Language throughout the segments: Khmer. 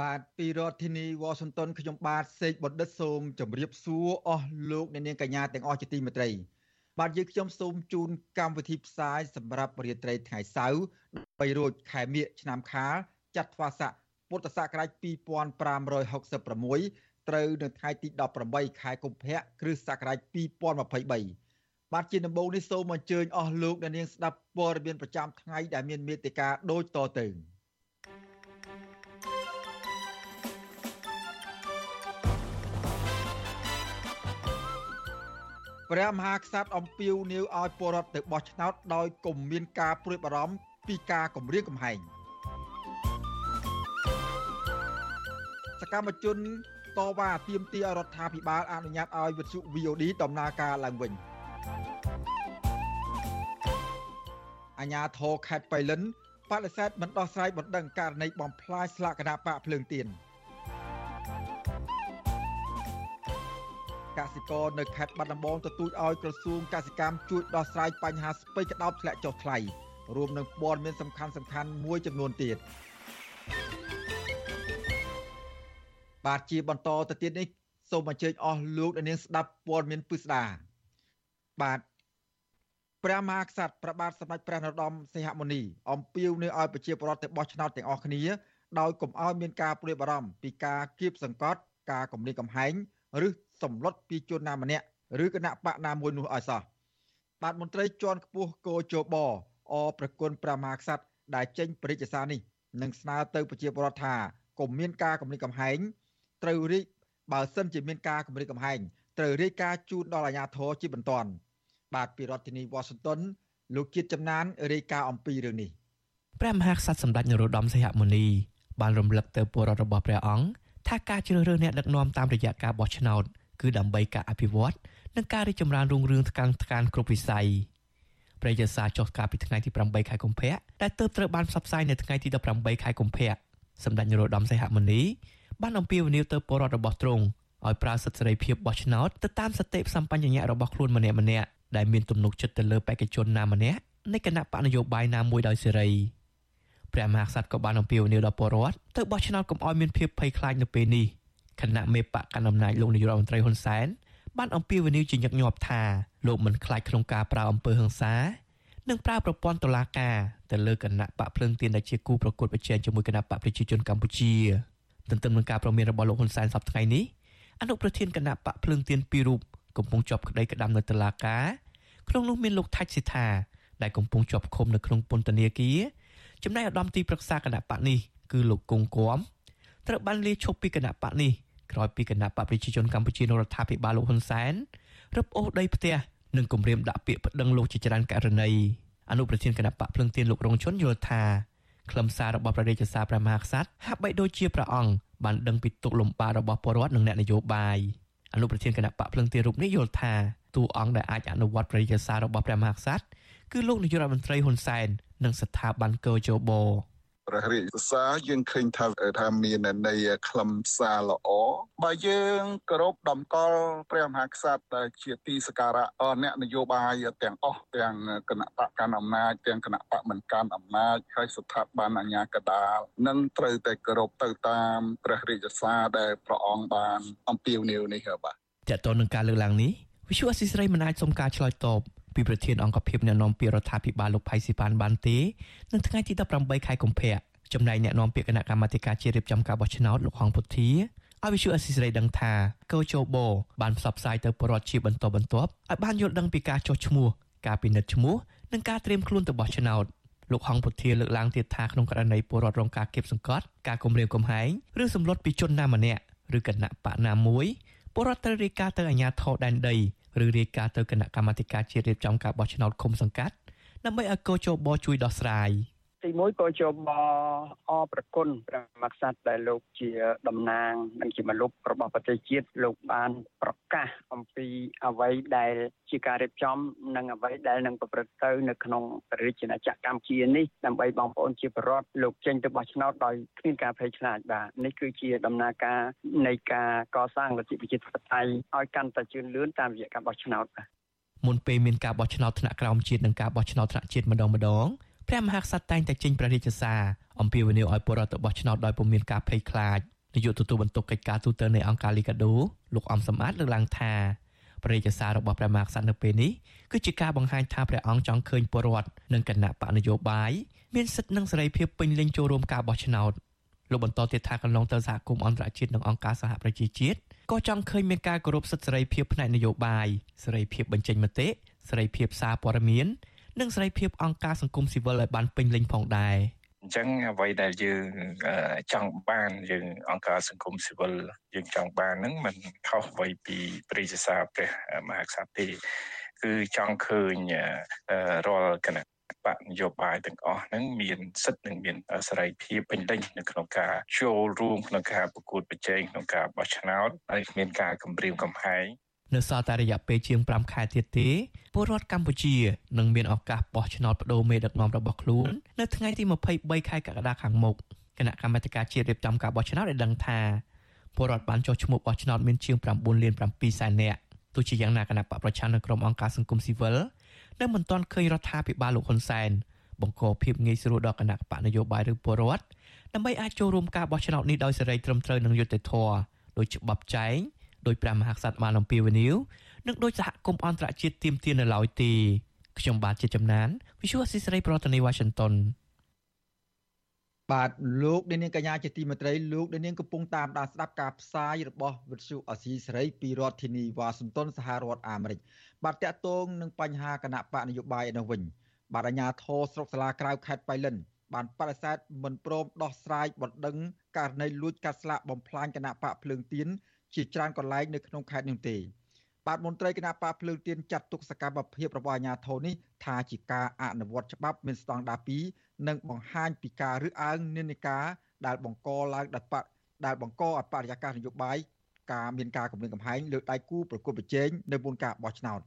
បាទពីរដ្ឋធានីវ៉ាស៊ីនតោនខ្ញុំបាទសេកបណ្ឌិតសូមជម្រាបសួរអស់លោកអ្នកនាងកញ្ញាទាំងអស់ជាទីមេត្រី បាទយើងខ្ញុំសូមជូនកម្មវិធីផ្សាយសម្រាប់រាត្រីថ្ងៃសៅរ៍3រោចខែមិញឆ្នាំខាលចត្វាស័កពុទ្ធសករាជ2566ត្រូវនៅថ្ងៃទី18ខែកុម្ភៈគ្រិស្តសករាជ2023បាទជាដំបូងនេះសូមអញ្ជើញអស់លោកអ្នកនាងស្ដាប់ព័ត៌មានប្រចាំថ្ងៃដែលមានមេត្តាដូចតទៅ ព្រះមហាក្សត្រអំពាវនាវឲ្យពលរដ្ឋទៅបោះឆ្នោតដោយកុំមានការព្រួយបារម្ភពីការគំរាមកំហែងសកម្មជនតវ៉ាទាមទារឲ្យរដ្ឋាភិបាលអនុញ្ញាតឲ្យវិទ្យុ VOD ដំណើរការឡើងវិញអាញាធរខេត្តបៃលិនបដិសេធមិនដោះស្រាយបណ្ដឹងករណីបំផ្លាញស្លាកគណៈបកភ្លើងទៀន សិករនៅខេត្តបាត់ដំបងទទូចឲ្យក្រសួងកសិកម្មជួយដោះស្រាយបញ្ហាស្ពៃក្តោបធ្លាក់ចុះថ្លៃរួមនឹងព័ត៌មានសំខាន់សំខាន់មួយចំនួនទៀតបាទជាបន្តទៅទៀតនេះសូមអញ្ជើញអស់លោកអ្នកនាងស្ដាប់ព័ត៌មានពិស្ដាបាទព្រះមហាក្សត្រប្របាទសម្ដេចព្រះនរោត្តមសីហមុនីអំពាវនាវឲ្យប្រជាពលរដ្ឋទៅបោះឆ្នោតទាំងអស់គ្នាដោយកុំឲ្យមានការព្រួយបារម្ភពីការគៀបសង្កត់ការគំរាមកំហែងឬ សម្លុតពីជនណាម្នាក់ឬគណៈបកណាមួយនោះឲ្យសោះបាទមន្ត្រីជាន់ខ្ពស់គោជបអប្រគុណព្រះមហាក្សត្រដែលចេញបរិយាសារនេះនឹងស្នើទៅប្រជាពលរដ្ឋថាកុំមានការគំរាមកំហែងត្រូវរីកបើសិនជាមានការគំរាមកំហែងត្រូវរាយការណ៍ជូនដល់អាជ្ញាធរជាបន្ទាន់បាទពីរដ្ឋធានី Washington លោកជាតិចំណានរាយការណ៍អំពីរឿងនេះព្រះមហាក្សត្រសម្ដេចនរោត្តមសីហមុនីបានរំលឹកទៅពលរដ្ឋរបស់ព្រះអង្គថាការជ្រើសរើសអ្នកដឹកនាំតាមរយៈការបោះឆ្នោត គឺដើម្បីការអភិវឌ្ឍនិងការរីកចម្រើនរុងរឿងថ្កាំងថ្កានគ្រប់វិស័យព្រះយសាចុះកាលពីថ្ងៃទី8ខែកុម្ភៈដែលទើបត្រូវបានផ្សព្វផ្សាយនៅថ្ងៃទី18ខែកុម្ភៈសម្ដេចនរោត្តមសីហមុនីបានអំពាវនាវទៅពលរដ្ឋរបស់ទ្រង់ឲ្យប្រើសិទ្ធិសេរីភាពបោះឆ្នោតទៅតាមសតិសម្បញ្ញៈរបស់ខ្លួនម្នាក់ម្នាក់ដែលមានទំនុកចិត្តទៅលើបេក្ខជនណាម្នាក់នៃគណៈបកនយោបាយណាមួយដោយសេរីព្រះមហាក្សត្រក៏បានអំពាវនាវដល់ពលរដ្ឋទៅបោះឆ្នោតកុំឲ្យមានភាពភ័យខ្លាចនៅពេលនេះ គណៈមេបកកណ្ដាលអំណាចលោកនាយករដ្ឋមន្ត្រីហ៊ុនសែនបានអំពាវនាវជាញឹកញាប់ថាលោកមិនខ្លាចក្នុងការប្រើអំពើហិង្សានិងប្រើប្រព័ន្ធតុលាការទៅលើគណៈបកភ្លើងទៀនដែលជាគូប្រកួតប្រជែងជាមួយគណៈបកប្រជាជនកម្ពុជាទន្ទឹមនឹងការប្រមានរបស់លោកហ៊ុនសែនសប្តាហ៍ថ្ងៃនេះអនុប្រធានគណៈបកភ្លើងទៀនពីររូបកំពុងជាប់ក្តីក្តាំនៅតុលាការក្នុងនោះមានលោកថាច់សិដ្ឋាដែលកំពុងជាប់ឃុំនៅក្នុងពន្ធនាគារចំណែកឧត្តមទីប្រឹក្សាគណៈបកនេះគឺលោកគង់គំត្រូវបានលាឈប់ពីគណៈបកនេះ ក្រោយពីគណៈបកប្រជាជនកម្ពុជានៅរដ្ឋាភិបាលលោកហ៊ុនសែនរឹបអូសដីផ្ទះនិងគម្រាមដាក់ពាក្យប្តឹងលោកជាច្រើនករណីអនុប្រធានគណៈបកភ្លឹងទៀនលោករងឈុនយល់ថាខ្លឹមសាររបស់ព្រះរាជសារព្រះមហាក្សត្រហាក់បីដូចជាព្រះអង្គបានដឹងពីទុកលំបាករបស់ពលរដ្ឋនិងអ្នកនយោបាយអនុប្រធានគណៈបកភ្លឹងទៀនរូបនេះយល់ថាតួអង្គដែលអាចអនុវត្តព្រះរាជសាររបស់ព្រះមហាក្សត្រគឺលោកនាយករដ្ឋមន្ត្រីហ៊ុនសែននិងស្ថាប័នកោជប ព្រះរាជសារយើងឃើញថាថាមានន័យខ្លឹមសារល្អបើយើងគោរពតម្កល់ព្រះមហាក្សត្រដែលជាទីសក្ការៈអ្នកនយោបាយទាំងអស់ទាំងគណៈបកកាន់អំណាចទាំងគណៈបកមិនកាន់អំណាចហើយស្ថាប័នអាជ្ញាកណ្ដាលនឹងត្រូវតែគោរពទៅតាមព្រះរាជសារដែលព្រះអង្គបានអំពាវនាវនេះបាទតើតើនឹងការលើកឡើងនេះវិសុអសិស្រ័យមិនអាចសុំការឆ្លើយតប ពីប្រធានអង្គភិបអ្នកនាំពាក្យរដ្ឋាភិបាលលោកផៃស៊ីប៉ានបានទេនៅថ្ងៃទី18ខែកុម្ភៈចំណែកអ្នកនាំពាក្យគណៈកម្មាធិការជាតិរៀបចំការបោះឆ្នោតលោកហងពុធាឲ្យវិសុអសិសរីដឹងថាកោជបបានផ្សព្វផ្សាយទៅប្រវត្តិជាបន្តបន្ទាប់ឲ្យបានយល់ដឹងពីការចុះឈ្មោះការពិនិត្យឈ្មោះនិងការត្រៀមខ្លួនទៅបោះឆ្នោតលោកហងពុធាលើកឡើងទៀតថាក្នុងករណីពលរដ្ឋរងការគៀបសង្កត់ការគំរាមកំហែងឬសម្លុតពីជនណាម្នាក់ឬគណៈបកណាមួយពលរដ្ឋត្រូវរាយការណ៍ទៅអាជ្ញាធរដែនដី ឬរាយការណ៍ទៅគណៈកម្មាធិការជាតិរៀបចំការបោះឆ្នោតឃុំសង្កាត់ដើម្បីឲ្យកោជបជួយដោះស្រាយ ទីមួយក៏ជាបអប្រគុណព្រះមហាក្សត្រដែលលោកជាតំណាង និងជាមនុស្សរបស់ប្រទេសជាតិលោកបានប្រកាសអំពីអ្វីដែលជាការរៀបចំ និងអ្វីដែលនឹងប្រព្រឹត្តទៅនៅក្នុងរាជាណាចក្រកម្ពុជានេះដើម្បីបងប្អូនជាប្រវត្តិលោកចេញទៅបោះឆ្នោតដោយគ្មានការភ័យខ្លាចបាទនេះគឺជាដំណើរការនៃការកសាងលទ្ធិប្រជាធិបតេយ្យឲ្យកាន់តែជឿនលឿនតាមរយៈការបោះឆ្នោតបាទមុនពេលមានការបោះឆ្នោតថ្នាក់ក្រោមជាតិនិងការបោះឆ្នោតថ្នាក់ជាតិម្ដងម្ដង ព្រះមហាក្សត្រតែងតែចេញព្រះរាជសារអំពាវនាវឲ្យពលរដ្ឋទៅបោះឆ្នោតដោយពុំមានការភ័យខ្លាចនាយកទទួលបន្ទុកកិច្ចការទូតនៃអង្គការលីកាដូលោកអំសំអាតលើកឡើងថាព្រះរាជសាររបស់ព្រះមហាក្សត្រនៅពេលនេះគឺជាការបង្ហាញថាព្រះអង្គចង់ឃើញពលរដ្ឋនិងគណៈបកនយោបាយមានសិទ្ធិនិងសេរីភាពពេញលេញចូលរួមការបោះឆ្នោតលោកបន្តទៀតថាកន្លងទៅសហគមន៍អន្តរជាតិនិងអង្គការសហប្រជាជាតិក៏ចង់ឃើញមានការគោរពសិទ្ធិសេរីភាពផ្នែកនយោបាយសេរីភាពបញ្ចេញមតិសេរីភាពសារព័ត៌មាន និងសេរីភាពអង្គការសង្គមស៊ីវិលឲ្យបានពេញលេញផងដែរអញ្ចឹងអ្វីដែលយើងចង់បានយើងអង្គការសង្គមស៊ីវិលយើងចង់បានហ្នឹងมันខុសអ្វីពីព្រះរាជសារព្រះមហាក្សត្រទេគឺចង់ឃើញរាល់គណៈបកនយោបាយទាំងអស់ហ្នឹងមានសិទ្ធិនិងមានសេរីភាពពេញលេញនៅក្នុងការចូលរួមក្នុងការប្រកួតប្រជែងក្នុងការបោះឆ្នោតហើយគ្មានការគំរាមកំហែង នៅសល់តែរយៈពេលជាង5ខែទៀតទេពលរដ្ឋកម្ពុជានឹងមានឱកាសបោះឆ្នោតបដូរមេដឹកនាំរបស់ខ្លួននៅថ្ងៃទី23ខែកក្កដាខាងមុខគណៈកម្មាធិការជាតិរៀបចំការបោះឆ្នោតได้ដឹងថាពលរដ្ឋបានចុះឈ្មោះបោះឆ្នោតមានជាង9លាន7សែននាក់ទោះជាយ៉ាងណាគណៈបកប្រឆាំងនៅក្រុមអង្គការសង្គមស៊ីវិលនៅមិនទាន់ឃើញរដ្ឋាភិបាលលោកហ៊ុនសែនបង្កភាពងាយស្រួលដល់គណៈបកនយោបាយឬពលរដ្ឋដើម្បីអាចចូលរួមការបោះឆ្នោតនេះដោយសេរីត្រឹមត្រូវនិងយុត្តិធម៌ដោយច្បាប់ចែង ដោយព្រះមហាក្សត្របានអំពាវនាវនិងដោយសហគមន៍អន្តរជាតិទាមទារនៅឡើយទេខ្ញុំបាទជាចំណាន Visual Assisray ប្រធានាទី Washington បាទលោកនាងកញ្ញាជាទីមេត្រីលោកនាងកំពុងតាមដានស្ដាប់ការផ្សាយរបស់វិទ្យុអស៊ីសេរីពីរដ្ឋធានីវ៉ាស៊ីនតោនសហរដ្ឋអាមេរិកបាទតកតងនឹងបញ្ហាគណៈបកនយោបាយឯនោះវិញបាទអាជ្ញាធរស្រុកសាលាក្រៅខេត្តបៃលិនបានបដិសេធមិនព្រមដោះស្រាយបណ្ដឹងករណីលួចកាត់ស្លាកបំផ្លាញគណៈបកភ្លើងទៀន ជាច្រើនកន្លែងនៅក្នុងខេត្តនេះទេបាទមន្ត្រីគណៈបកភ្លើងទៀនចាត់ទុកសកម្មភាពរបស់អាជ្ញាធរនេះថាជាការអនុវត្តច្បាប់មានស្តង់ដារ2និងបង្ហាញពីការរើសអើងនិន្នាការដែលបង្កឡើងដោយបកដែលបង្កឲ្យបរិយាកាសនយោបាយការមានការគម្រាមកំហែងលើដៃគូប្រកួតប្រជែងនៅមុនការបោះឆ្នោត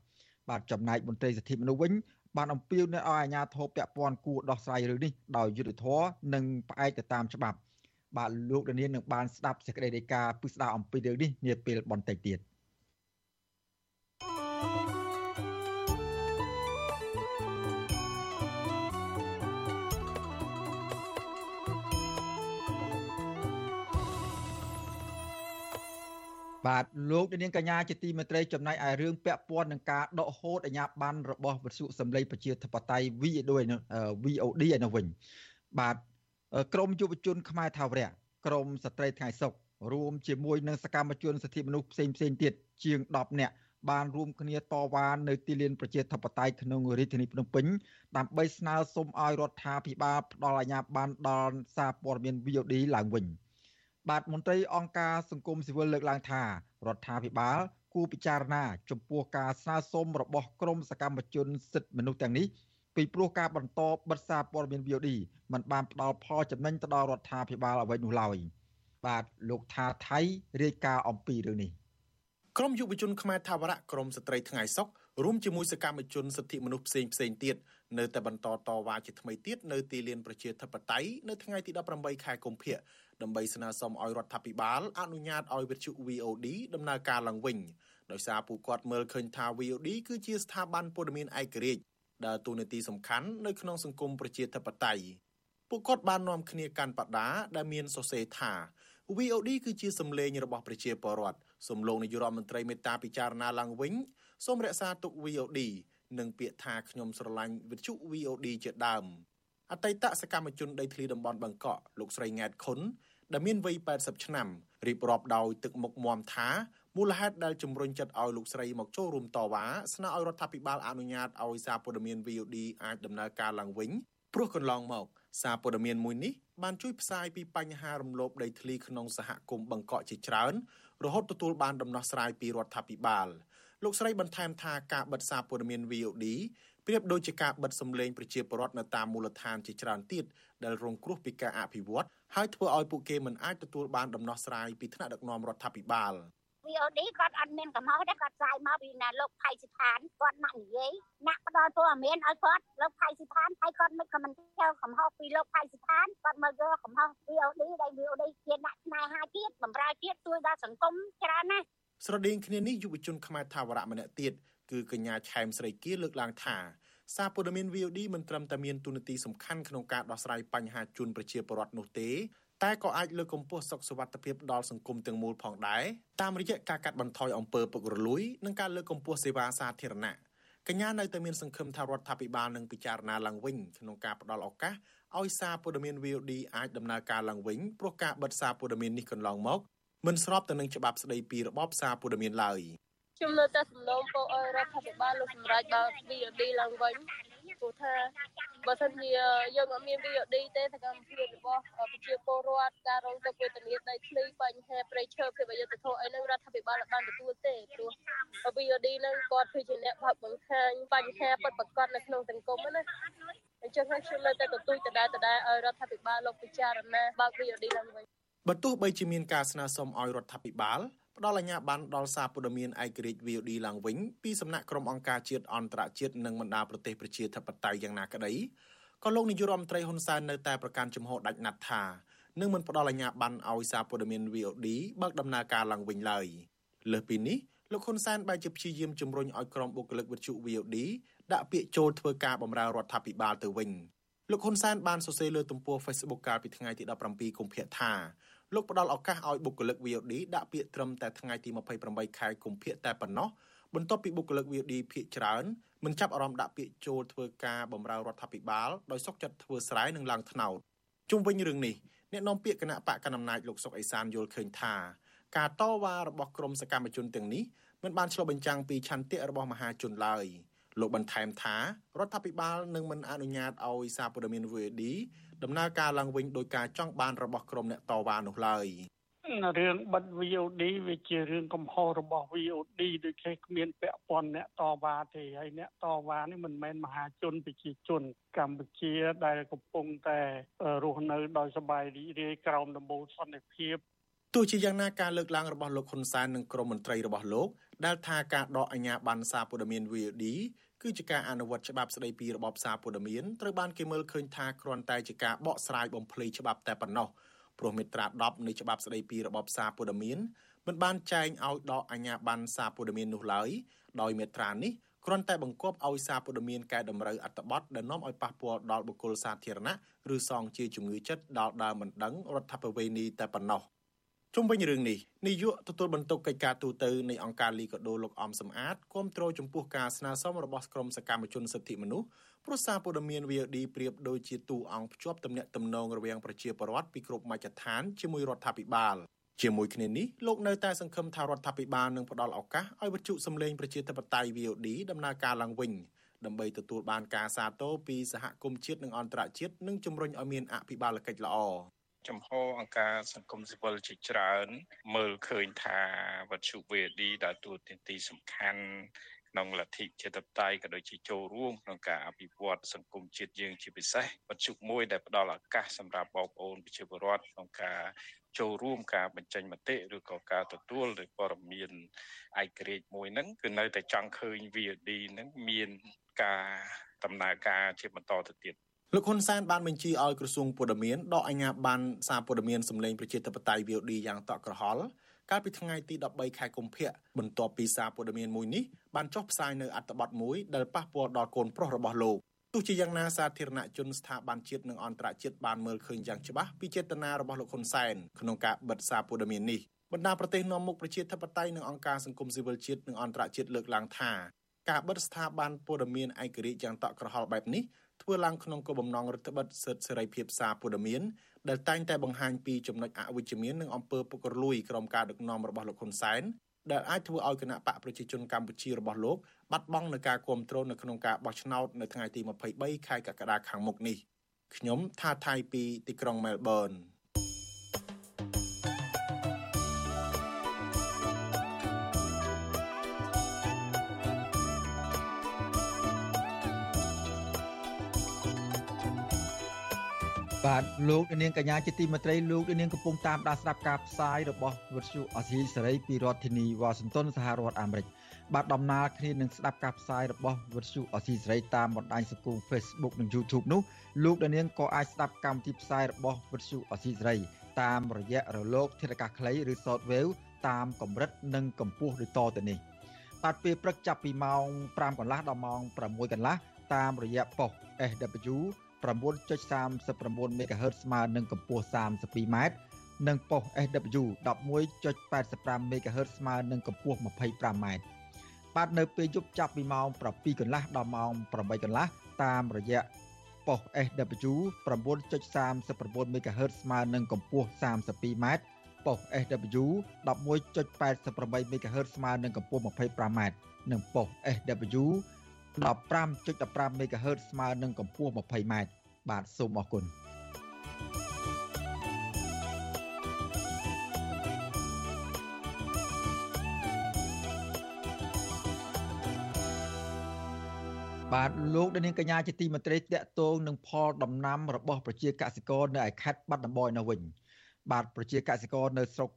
បាទចំណែកមន្ត្រីសិទ្ធិមនុស្សវិញបានអំពាវនាវឲ្យអាជ្ញាធរពាក់ព័ន្ធគួរដោះស្រាយរឿងនេះដោយយុត្តិធម៌និងផ្អែកទៅតាមច្បាប់ បាទលោកដានៀននឹងបានស្ដាប់សេចក្តីរាយការណ៍ពិស្ដារអំពីរឿងនេះនាពេលបន្តិចទៀតបាទលោកនាងកញ្ញាជាទីមេត្រីចំណាយឲ្យរឿងពាក់ព័ន្ធនឹងការដកហូតអាញាបានរបស់វិសុសម្លេងប្រជាធិបតេយ្យ VOD ឯនោះវិញបាទ ក្រមយុវជនខ្មែរថាវរៈក្រមស្ត្រីថ្ងៃសុខរួមជាមួយនឹងសកម្មជនសិទ្ធិមនុស្សផ្សេងផ្សេងទៀតជាង10នាក់បានរួមគ្នាតវ៉ានៅទីលានប្រជាធិបតេយ្យក្នុងរាជធានីភ្នំពេញដើម្បីស្នើសុំឲ្យរដ្ឋាភិបាលផ្ដល់អាជ្ញាប័ណ្ណដល់សារព័ត៌មាន VOD ឡើងវិញបាទមន្ត្រីអង្គការសង្គមស៊ីវិលលើកឡើងថារដ្ឋាភិបាលគួរពិចារណា ចំពោះការស្នើសុំរបស់ក្រមសកម្មជនសិទ្ធិមនុស្សទាំងនេះ ពីព្រោះការបន្តបិទសារព័ត៌មាន VOD มันបានផ្ដល់ផលចំណេញទៅដល់រដ្ឋាភិបាលអ្វីនោះឡើយបាទលោកថាថៃរាយការណ៍អំពីរឿងនេះក្រមយុវជនខ្មែរថាវរៈក្រមស្ត្រីថ្ងៃសុករួមជាមួយសកម្មជនសិទ្ធិមនុស្សផ្សេងផ្សេងទៀតនៅតែបន្តតវ៉ាជាថ្មីទៀតនៅទីលានប្រជាធិបតេយ្យនៅថ្ងៃទី18ខែកុម្ភៈដើម្បីស្នើសុំឲ្យរដ្ឋាភិបាលអនុញ្ញាតឲ្យវិទ្យុ VOD ដំណើរការឡើងវិញដោយសារពួកគាត់មើលឃើញថា VOD គឺជាស្ថាប័នព័ត៌មានឯករាជ្យ ដើរតួនាទីសំខាន់នៅក្នុងសង្គមប្រជាធិបតេយ្យពួកគាត់បាននាំគ្នាកាន់បដាដែលមានសរសេរថា VOD គឺជាសម្លេងរបស់ប្រជាពលរដ្ឋសូមលោកនាយរដ្ឋមន្ត្រីមេត្តាពិចារណាឡើងវិញសូមរក្សាទុក VOD និងពាក្យថាខ្ញុំស្រឡាញ់វិទ្យុ VOD ជាដើមអតីតសកម្មជនដីធ្លីតំបន់បឹងកក់លោកស្រីង៉ែតខុនដែលមានវ័យ80ឆ្នាំរៀបរាប់ដោយទឹកមុខមមថា មូលហេតុដែលជំរុញចិត្តឲ្យលោកស្រីមកចូលរួមតវ៉ាស្នើឲ្យរដ្ឋាភិបាលអនុញ្ញាតឲ្យសារព័ត៌មាន VOD អាចដំណើរការឡើងវិញព្រោះកន្លងមក សារព័ត៌មានមួយនេះបានជួយផ្សាយពីបញ្ហារំលោភដីធ្លីក្នុងសហគមន៍បង្កក់ជាច្រើនរហូតទទួលបានដំណោះស្រាយពីរដ្ឋាភិបាលលោកស្រីបន្ថែមថាការបិទសារព័ត៌មាន VOD ប្រៀបដូចជាការបិទសម្លេងប្រជាពលរដ្ឋនៅតាមមូលដ្ឋានជាច្រើនទៀតដែលរងគ្រោះពីការអភិវឌ្ឍហើយធ្វើឲ្យពួកគេមិនអាចទទួលបានដំណោះស្រាយពីថ្នាក់ដឹកនាំរដ្ឋាភិបាល VOD គាត់អត់មានកំហុសទេគាត់ផ្សាយមកពីណាលោកផៃសិដ្ឋានគាត់ណាក់និយាយណាក់ផ្ដល់ព័ត៌មានឲ្យគាត់លោកផៃសិដ្ឋានហើយគាត់មិនក៏មិនចូលកំហុសពីលោកផៃសិដ្ឋានគាត់មកយកកំហុស VOD ដែល VOD ជាអ្នកស្នេហាជាតិបំរើជាតិជួយដល់សង្គមច្រើនណាស់ស្រដៀងគ្នានេះយុវជនខ្មែរថាវរៈម្នាក់ទៀតគឺកញ្ញាឆែមស្រីគៀលើកឡើងថាសារព័ត៌មាន VOD មិនត្រឹមតែមានទូនាទីសំខាន់ក្នុងការដោះស្រាយបញ្ហាជូនប្រជាពលរដ្ឋនោះទេ តែក៏អាចលើកកម្ពស់សុខសុវត្ថិភាពដល់សង្គមទាំងមូលផងដែរតាមរយៈការកាត់បន្ថយអំពើពុករលួយនិងការលើកកម្ពស់សេវាសាធារណៈកញ្ញានៅតែមានសង្ឃឹមថារដ្ឋាភិបាលនឹងពិចារណាឡើងវិញក្នុងការផ្តល់ឱកាសឲ្យសារព័ត៌មាន VOD អាចដំណើរការឡើងវិញព្រោះការបិទសារព័ត៌មាននេះកន្លងមកមិនស្របទៅនឹងច្បាប់ស្តីពីរបបសារព័ត៌មានឡើយខ្ញុំនៅតែសំណូមពរឲ្យរដ្ឋាភិបាលលោកសម្រាប់បើ VOD ឡើងវិញ ព្រោះថាបើសិនជាយើងអត់មាន VOD ទេសកម្មភាពរបស់ប្រជាពលរដ្ឋការរងទុក្ខវេទនាដីធ្លីបញ្ហាប្រៃឈើភាពអយុត្តិធម៌អីហ្នឹងរដ្ឋាភិបាលបានទទួលទេព្រោះ VOD ហ្នឹងគាត់គឺជាអ្នកបើកបង្ហាញបញ្ហាពិតប្រាកដនៅក្នុងសង្គមណាអញ្ចឹងហើយខ្ញុំនៅតែទទូចដដែលដដែលឲ្យរដ្ឋាភិបាលលោកពិចារណាបើក VOD ឡើងវិញបើទោះបីជាមានការស្នើសុំឲ្យរដ្ឋាភិបាល ផ្ដល់អាជ្ញាប័ណ្ណដល់សារព័ត៌មានឯករាជ្យ VOD ឡើងវិញពីសំណាក់ក្រុមអង្គការជាតិអន្តរជាតិនិងបណ្ដាប្រទេសប្រជាធិបតេយ្យយ៉ាងណាក្តីក៏លោកនាយករដ្ឋមន្ត្រីហ៊ុនសែននៅតែប្រកាន់ជំហរដាច់ណាត់ថានឹងមិនផ្ដល់អាជ្ញាប័ណ្ណឲ្យសារព័ត៌មាន VOD បើកដំណើរការឡើងវិញឡើយលើសពីនេះលោកហ៊ុនសែនបែរជាព្យាយាមជំរុញឲ្យក្រុមបុគ្គលិកវិទ្យុ VOD ដាក់ពាក្យចូលធ្វើការបម្រើរដ្ឋាភិបាលទៅវិញលោកហ៊ុនសែនបានសរសេរលើទំព័រ Facebook កាលពីថ្ងៃទី17កុម្ភៈថា លោកផ្ដល់ឱកាសឲ្យបុគ្គលិក VOD ដាក់ពាក្យត្រឹមតែថ្ងៃទី28ខែកុម្ភៈតែប៉ុណ្ណោះបន្ទាប់ពីបុគ្គលិក VOD ភាគច្រើនមិនចាប់អារម្មណ៍ដាក់ពាក្យចូលធ្វើការបម្រើរដ្ឋាភិបាលដោយសុកចិត្តធ្វើស្រែនិងឡើងថ្នោតជុំវិញរឿងនេះអ្នកនាំពាក្យគណៈបកកណ្ដាលអំណាចលោកសុកអេសានយល់ឃើញថាការតវ៉ារបស់ក្រមសកម្មជនទាំងនេះមិនបានឆ្លុះបញ្ចាំងពីឆន្ទៈរបស់មហាជនឡើយ លោកបន្ថែមថារដ្ឋាភិបាលនឹងមិនអនុញ្ញាតឲ្យសារព័ត៌មាន VOD ដំណើរការឡើងវិញដោយការចង់បានរបស់ក្រុមអ្នកតវ៉ានោះឡើយរឿងបិទ VOD វាជារឿងកំហុសរបស់ VOD ដូចជាគ្មានពាក់ព័ន្ធអ្នកតវ៉ាទេហើយអ្នកតវ៉ានេះមិនមែនមហាជនប្រជាជនកម្ពុជាដែលកំពុងតែរស់នៅដោយសบายរីករាយក្រោមដំបូលសន្តិភាពទោះជាយ៉ាងណាការលើកឡើងរបស់លោកហ៊ុនសែននិងក្រុមមន្ត្រីរបស់លោកដែលថាការដកអាញាប័ណ្ណសារព័ត៌មាន VOD គឺជាការអនុវត្តច្បាប់ស្តីពីរបបសារព័ត៌មានត្រូវបានគេមើលឃើញថាគ្រាន់តែជាការបកស្រាយបំភ្លៃច្បាប់តែប៉ុណ្ណោះព្រោះមាត្រា10នៃច្បាប់ស្តីពីរបបសារព័ត៌មានមិនបានចែងឲ្យដកអាជ្ញាប័ណ្ណសារព័ត៌មាននោះឡើយដោយមាត្រានេះគ្រាន់តែបង្គាប់ឲ្យសារព័ត៌មានកែតម្រូវអត្ថបទដែលនាំឲ្យប៉ះពាល់ដល់បុគ្គលសាធារណៈឬសងជាជំងឺចិត្តដល់ដើមមិនដឹងរដ្ឋបវេនីតែប៉ុណ្ណោះ ជុំវិញរឿងនេះនាយកទទួលបន្ទុកកិច្ចការទូតនៃអង្គការលីកាដូលោកអំសំអាតគាំទ្រចំពោះការស្នើសុំរបស់ក្រុមសកម្មជនសិទ្ធិមនុស្សព្រោះសារព័ត៌មាន VOD ប្រៀបដូចជាទូអង្គភ្ជាប់ទំនាក់ទំនងរវាងប្រជាពលរដ្ឋពីគ្រប់មជ្ឈដ្ឋានជាមួយរដ្ឋាភិបាលជាមួយគ្នានេះលោកនៅតែសង្ឃឹមថារដ្ឋាភិបាលនឹងផ្ដល់ឱកាសឲ្យវិទ្យុសំឡេងប្រជាធិបតេយ្យ VOD ដំណើរការឡើងវិញដើម្បីទទួលបានការសាទរពីសហគមន៍ជាតិនិងអន្តរជាតិនិងជំរុញឲ្យមានអភិបាលកិច្ចល្អ ចំហអង្គការសង្គមស៊ីវិលជាច្រើន មើលឃើញថាវត្ថុ VD ដែលទូទានទីសំខាន់ក្នុងលទ្ធិជាតិបតៃក៏ដូចជាចូលរួមក្នុងការអភិវឌ្ឍសង្គមជាតិយើងជាពិសេសវត្ថុមួយដែលផ្ដល់ឱកាសសម្រាប់បងប្អូនប្រជាពលរដ្ឋក្នុងការចូលរួមការបញ្ចេញមតិឬក៏ការទទួលនៃព័ត៌មានឯករាជ្យមួយហ្នឹងគឺនៅតែចង់ឃើញ VD ហ្នឹងមានការដំណើរការជាបន្តទៅទៀត លោកហ៊ុនសែនបានបញ្ជាឲ្យក្រសួងព័ត៌មានដកអាជ្ញាប័ណ្ណសារព័ត៌មានសម្លេងប្រជាធិបតេយ្យ VOD យ៉ាងតក់ក្រហល់កាលពីថ្ងៃទី13ខែកុម្ភៈបន្ទាប់ពីសារព័ត៌មានមួយនេះបានចុះផ្សាយនៅអត្ថបទមួយដែលប៉ះពាល់ដល់កូនប្រុសរបស់លោកទោះជាយ៉ាងណាសាធារណជនស្ថាប័នជាតិនិងអន្តរជាតិបានមើលឃើញយ៉ាងច្បាស់ពីចេតនារបស់លោកហ៊ុនសែនក្នុងការបិទសារព័ត៌មាននេះបណ្ដាប្រទេសនាំមុខប្រជាធិបតេយ្យនិងអង្គការសង្គមស៊ីវិលជាតិនិងអន្តរជាតិលើកឡើងថាការបិទស្ថាប័នព័ត៌មានឯករាជ្យយ៉ាងតក់ក្រហល់បែបនេះ ធ្វើឡើងក្នុងគោលបំណងរដ្ឋបិទសិទ្ធិសេរីភាពសារព័ត៌មានដែលតែងតែបង្ហាញពីចំណុចអវិជ្ជមាននិងអំពើពុករលួយក្រោមការដឹកនាំរបស់លោកហ៊ុនសែនដែលអាចធ្វើឲ្យគណៈបកប្រជាជនកម្ពុជារបស់លោកបាត់បង់នឹងការគ្រប់គ្រងនៅក្នុងការបោះឆ្នោតនៅថ្ងៃទី23ខែកក្កដាខាងមុខនេះខ្ញុំថាថៃពីទីក្រុងមែលប៊ន បាទលោកនាងកញ្ញាជាទីមេត្រីលោកនាងកំពុងតាមដានស្ដាប់ការផ្សាយរបស់វិទ្យុអសីសេរីពីរដ្ឋធានីវ៉ាស៊ីនតោនសហរដ្ឋអាមេរិកបាទដំណើរគ្នានឹងស្ដាប់ការផ្សាយរបស់វិទ្យុអសីសេរីតាមបណ្ដាញសង្គម Facebook និង YouTube នោះលោកនាងក៏អាចស្ដាប់កម្មវិធីផ្សាយរបស់វិទ្យុអសីសេរីតាមរយៈរលកធាតុអាកាសខ្លីឬ Shortwave តាមកម្រិតនិងកម្ពស់ដូចតទៅនេះបាទពេលព្រឹកចាប់ពីម៉ោង5កន្លះដល់ម៉ោង6កន្លះតាមរយៈប៉ុស SW 9.39 MHz ស្មើនឹងកម្ពស់ 32m និងប៉ុស SW 11.85 MHz ស្មើនឹងកម្ពស់ 25m បាទនៅពេលយប់ចាប់ពីម៉ោង7កន្លះដល់ម៉ោង8កន្លះតាមរយៈប៉ុស SW 9.39 MHz ស្មើនឹងកម្ពស់ 32m ប៉ុស SW 11.88 MHz ស្មើនឹងកម្ពស់ 25m និងប៉ុស SW 15.15 MHz ស្មើនឹងកម្ពស់ 20m បាទសូមអរគុណបាទលោកដានាងកញ្ញាជាទីមេត្រីតកតងនឹងផលដំណាំរបស់ប្រជាកសិករនៅឯខេត្តបាត់ដំបងនៅវិញបាទប្រជាកសិករនៅស្រុក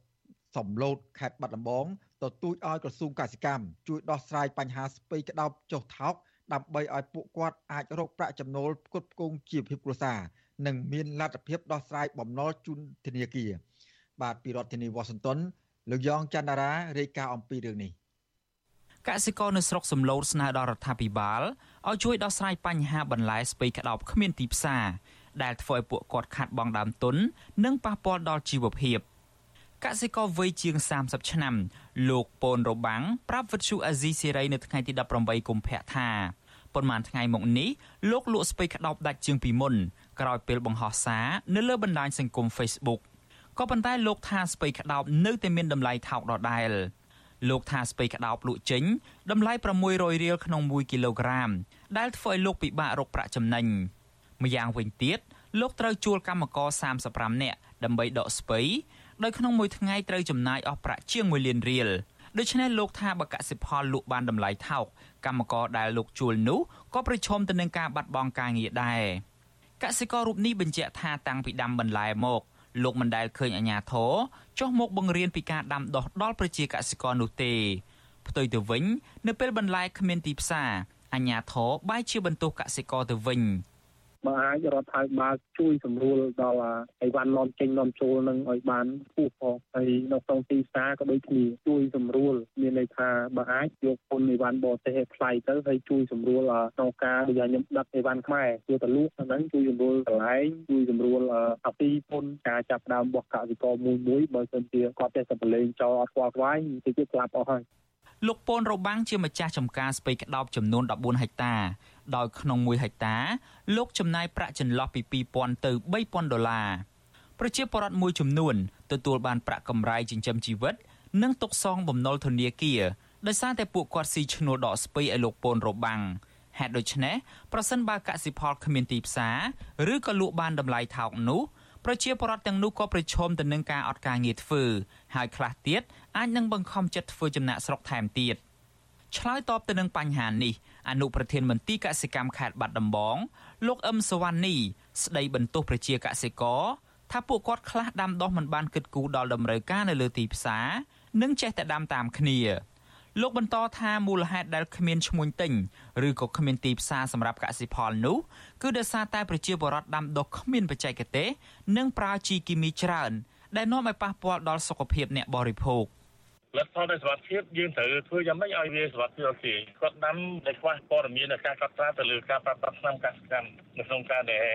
សំឡូតខេត្តបាត់ដំបង ទទូចឲ្យក្រសួងកសិកម្មជួយដោះស្រាយបញ្ហាស្ពៃក្តោបចុះថោកដើម្បីឲ្យពួកគាត់អាចរកប្រាក់ចំណូលផ្គត់ផ្គង់ជីវភាពគ្រួសារនិងមានលទ្ធភាពដោះស្រាយបំណុលជូនធនាគារបាទពីរដ្ឋធានីវ៉ាស៊ីនតោនលោកយ៉ងច័ន្ទរារាយការណ៍អំពីរឿងនេះកសិករនៅស្រុកសំឡូតស្នើដល់រដ្ឋាភិបាលឲ្យជួយដោះស្រាយបញ្ហាបន្លែស្ពៃក្តោបគ្មានទីផ្សារដែលធ្វើឲ្យពួកគាត់ខាត់បង់ដើមទុន និងប៉ះពាល់ដល់ជីវភាពកសិករវ័យជាង30ឆ្នាំ លោកពូនរបាំងប្រាប់វិទ្យុអាស៊ីសេរីនៅថ្ងៃទី18កុម្ភៈថាប៉ុន្មានថ្ងៃមកនេះលោកលក់ស្ពៃក្តោបដាច់ជាងពីមុនក្រោយពេលបង្ហោះសារនៅលើបណ្ដាញសង្គម Facebook ក៏ប៉ុន្តែលោកថាស្ពៃក្តោបនៅតែមានតម្លៃថោកដដែលលោកថាស្ពៃក្តោបលក់ចេញតម្លៃ600រៀលក្នុង1គីឡូក្រាមដែលធ្វើឲ្យលោកពិបាករកប្រាក់ចំណេញម្យ៉ាងវិញទៀតលោកត្រូវជួលកម្មករ35នាក់ដើម្បីដកស្ពៃ ដោយក្នុងមួយថ្ងៃត្រូវចំណាយអស់ប្រាក់ជាង1លានរៀលដូច្នេះលោកថាបើកសិផលលក់បានតម្លៃថោកកម្មករដែលលោកជួលនោះក៏ប្រឈមទៅនឹងការបាត់បង់ការងារដែរកសិកររូបនេះបញ្ជាក់ថាតាំងពីដាំបន្លែមកលោកមិនដែលឃើញអាញាធរចុះមកបង្រៀនពីការដាំដុះដល់ប្រជាកសិករនោះទេផ្ទុយទៅវិញ នៅពេលបន្លែគ្មានទីផ្សារអាញាធរបែរជាបន្ទោសកសិករទៅវិញ បើអាចរដ្ឋាភិបាលជួយសម្រួលដល់អីវ៉ាន់នាំចេញនាំចូលនឹងឲ្យបានខ្ពស់ផងហើយនៅក្នុងទីផ្សារក៏ដូចគ្នាជួយសម្រួលមានន័យថាបើអាចយកពុនអីវ៉ាន់បរទេសឲ្យថ្លៃទៅហើយជួយសម្រួលក្នុងការដូចខ្ញុំដឹកអីវ៉ាន់ខ្មែរជួយទៅលក់ហ្នឹងជួយសម្រួលកន្លែងជួយសម្រួលអាពីពុនការចាប់ដើមរបស់កសិករមួយមួយបើសិនជាគាត់តែតែប្រឡែងចោលអត់ខ្វល់ខ្វាយតិចទៀតស្លាប់អស់ហើយលោកពូនរបាំងជាម្ចាស់ចំការស្ពៃក្តោបចំនួន14ហិកតា ដោយក្នុង1ហិកតាលោកចំណាយប្រាក់ចន្លោះពី2000ទៅ3000ដុល្លារប្រជាពលរដ្ឋមួយចំនួនទទួលបានប្រាក់កម្រៃចិញ្ចឹមជីវិត និងទុកសងបំណុលធនាគារដោយសារតែពួកគាត់ស៊ីឈ្នួលដកស្ពៃឲ្យលោកពូនរបាំងហេតុដូច្នេះប្រសិនបើកសិផលគ្មានទីផ្សារឬក៏លក់បានតម្លៃថោកនោះប្រជាពលរដ្ឋទាំងនោះក៏ប្រឈមទៅនឹងការអត់ការងារធ្វើ ហើយខ្លះទៀតអាចនឹងបង្ខំចិត្តធ្វើចំណាក់ស្រុកថែមទៀតឆ្លើយតបទៅនឹងបញ្ហានេះ អនុប្រធានមន្ទីរកសិកម្មខេត្តបាត់ដំបងលោកអឹមសវណ្ណីស្ដីបន្ទោសប្រជាកសិករថាពួកគាត់ខ្លះដាំដុះមិនបានគិតគូរដល់តម្រូវការនៅលើទីផ្សារនិងចេះតែដាំតាមគ្នាលោកបន្តថាមូលហេតុដែលគ្មានឈ្មួញទិញឬក៏គ្មានទីផ្សារសម្រាប់កសិផលនោះគឺដោយសារតែប្រជាពលរដ្ឋដាំដុះគ្មានបច្ចេកទេសនិងប្រើជីគីមីច្រើនដែលនាំឲ្យប៉ះពាល់ដល់សុខភាពអ្នកបរិភោគ។ លទ្ធផលនៃសុខភាពយើងត្រូវធ្វើយ៉ាងម៉េចឲ្យវាសុខភាពអូខេគាត់ដាំដែលខ្វះព័ត៌មាននៃការកត់ត្រាទៅលើការប្រើប្រាស់ថ្នាំកសិកម្មនៅក្នុងការដែល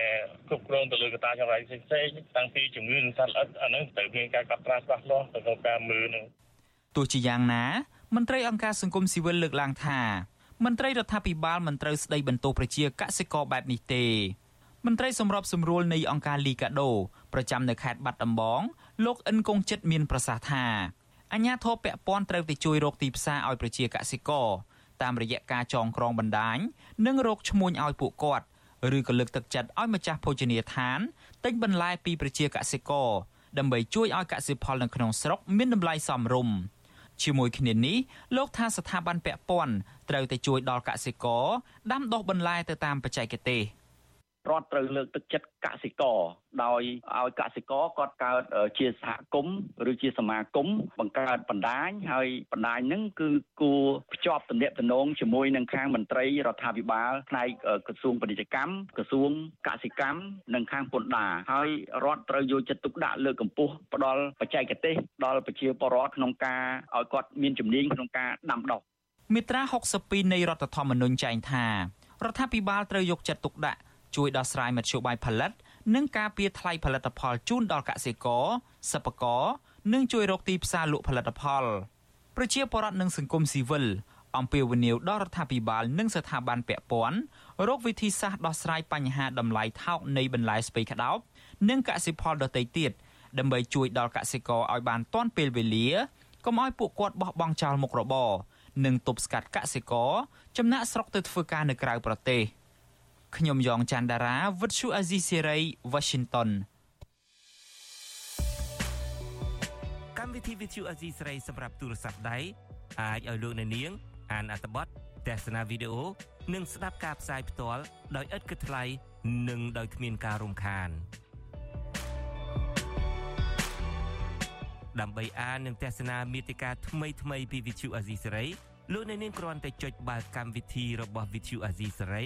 គ្រប់គ្រងទៅលើកត្តាចង្រៃផ្សេងៗតាំងពីជំងឺនិងសត្វល្អិតអាហ្នឹងត្រូវមានការកត់ត្រាច្បាស់លាស់ទៅក្នុងការមើលនឹងទោះជាយ៉ាងណាមន្ត្រីអង្គការសង្គមស៊ីវិលលើកឡើងថាមន្ត្រីរដ្ឋាភិបាលមិនត្រូវស្ដីបន្ទោសប្រជាកសិករបែបនេះទេមន្ត្រីសម្របសម្រួលនៃអង្គការលីកាដូប្រចាំនៅខេត្តបាត់ដំបងលោកអិនកុងចិត្តមានប្រសាសន៍ថា អាជ្ញាធរពាក់ព័ន្ធត្រូវទៅជួយរកទីផ្សារឲ្យប្រជាកសិករតាមរយៈការចងក្រងបណ្ដាញនិងរកឈ្មួញឲ្យពួកគាត់ឬក៏លើកទឹកចិត្តឲ្យម្ចាស់ភោជនីយដ្ឋានទិញបន្លែពីប្រជាកសិករដើម្បីជួយឲ្យកសិផលនៅក្នុងស្រុកមានតម្លៃសមរម្យជាមួយគ្នានេះលោកថាស្ថាប័នពាក់ព័ន្ធត្រូវតែជួយដល់កសិករដាំដុះបន្លែទៅតាមបច្ចេកទេស រដ្ឋត្រូវលើកទឹកចិត្តកសិករដោយឲ្យកសិករគាត់កើតជាសហគមន៍ឬជាសមាគមបង្កើតបណ្ដាញហើយបណ្ដាញហ្នឹងគឺគួរភ្ជាប់ទំនាក់ទំនងជាមួយនឹងខាងមន្ត្រីរដ្ឋាភិបាលផ្នែកក្រសួងពាណិជ្ជកម្មក្រសួងកសិកម្មនិងខាងពន្ធដារហើយរដ្ឋត្រូវយកចិត្តទុកដាក់លើកកម្ពស់ផ្ដល់បច្ចេកទេសដល់ប្រជាពលរដ្ឋក្នុងការឲ្យគាត់មានជំនាញក្នុងការដាំដុះមាត្រា62នៃរដ្ឋធម្មនុញ្ញចែងថារដ្ឋាភិបាលត្រូវយកចិត្តទុកដាក់ ជួយដោះស្រាយមធ្យោបាយផលិត និងការពារថ្លៃផលិតផលជូនដល់កសិករសិប្បករនិងជួយរកទីផ្សារលក់ផលិតផលប្រជាពលរដ្ឋនិងសង្គមស៊ីវិលអំពាវនាវដល់រដ្ឋាភិបាលនិងស្ថាប័នពាក់ព័ន្ធរកវិធីសាស្ត្រដោះស្រាយបញ្ហាតម្លៃថោកនៃបន្លែស្ពៃក្តោបនិងកសិផលដទៃទៀតដើម្បីជួយដល់កសិករឲ្យបានទាន់ពេលវេលាកុំឲ្យពួកគាត់បោះបង់ចោលមុខរបរនិងទប់ស្កាត់កសិករចំណាក់ស្រុកទៅធ្វើការនៅក្រៅប្រទេស ខ្ញុំយ៉ងច័ន្ទដារាវិទ្យុអាស៊ីសេរី Washington កម្មវិធីវិទ្យុអាស៊ីសេរីសម្រាប់ទូរស័ព្ទដៃអាចឲ្យលោកអ្នកនាង អានអត្ថបទទស្សនាវីដេអូនិងស្ដាប់ការផ្សាយផ្ទាល់ដោយឥតគិតថ្លៃនិងដោយគ្មានការរំខានដើម្បីអាននិងទស្សនាមេតិការថ្មីថ្មីពីវិទ្យុអាស៊ីសេរីលោកអ្នកនាងគ្រាន់តែចុចបាល់កម្មវិធីរបស់វិទ្យុអាស៊ីសេរី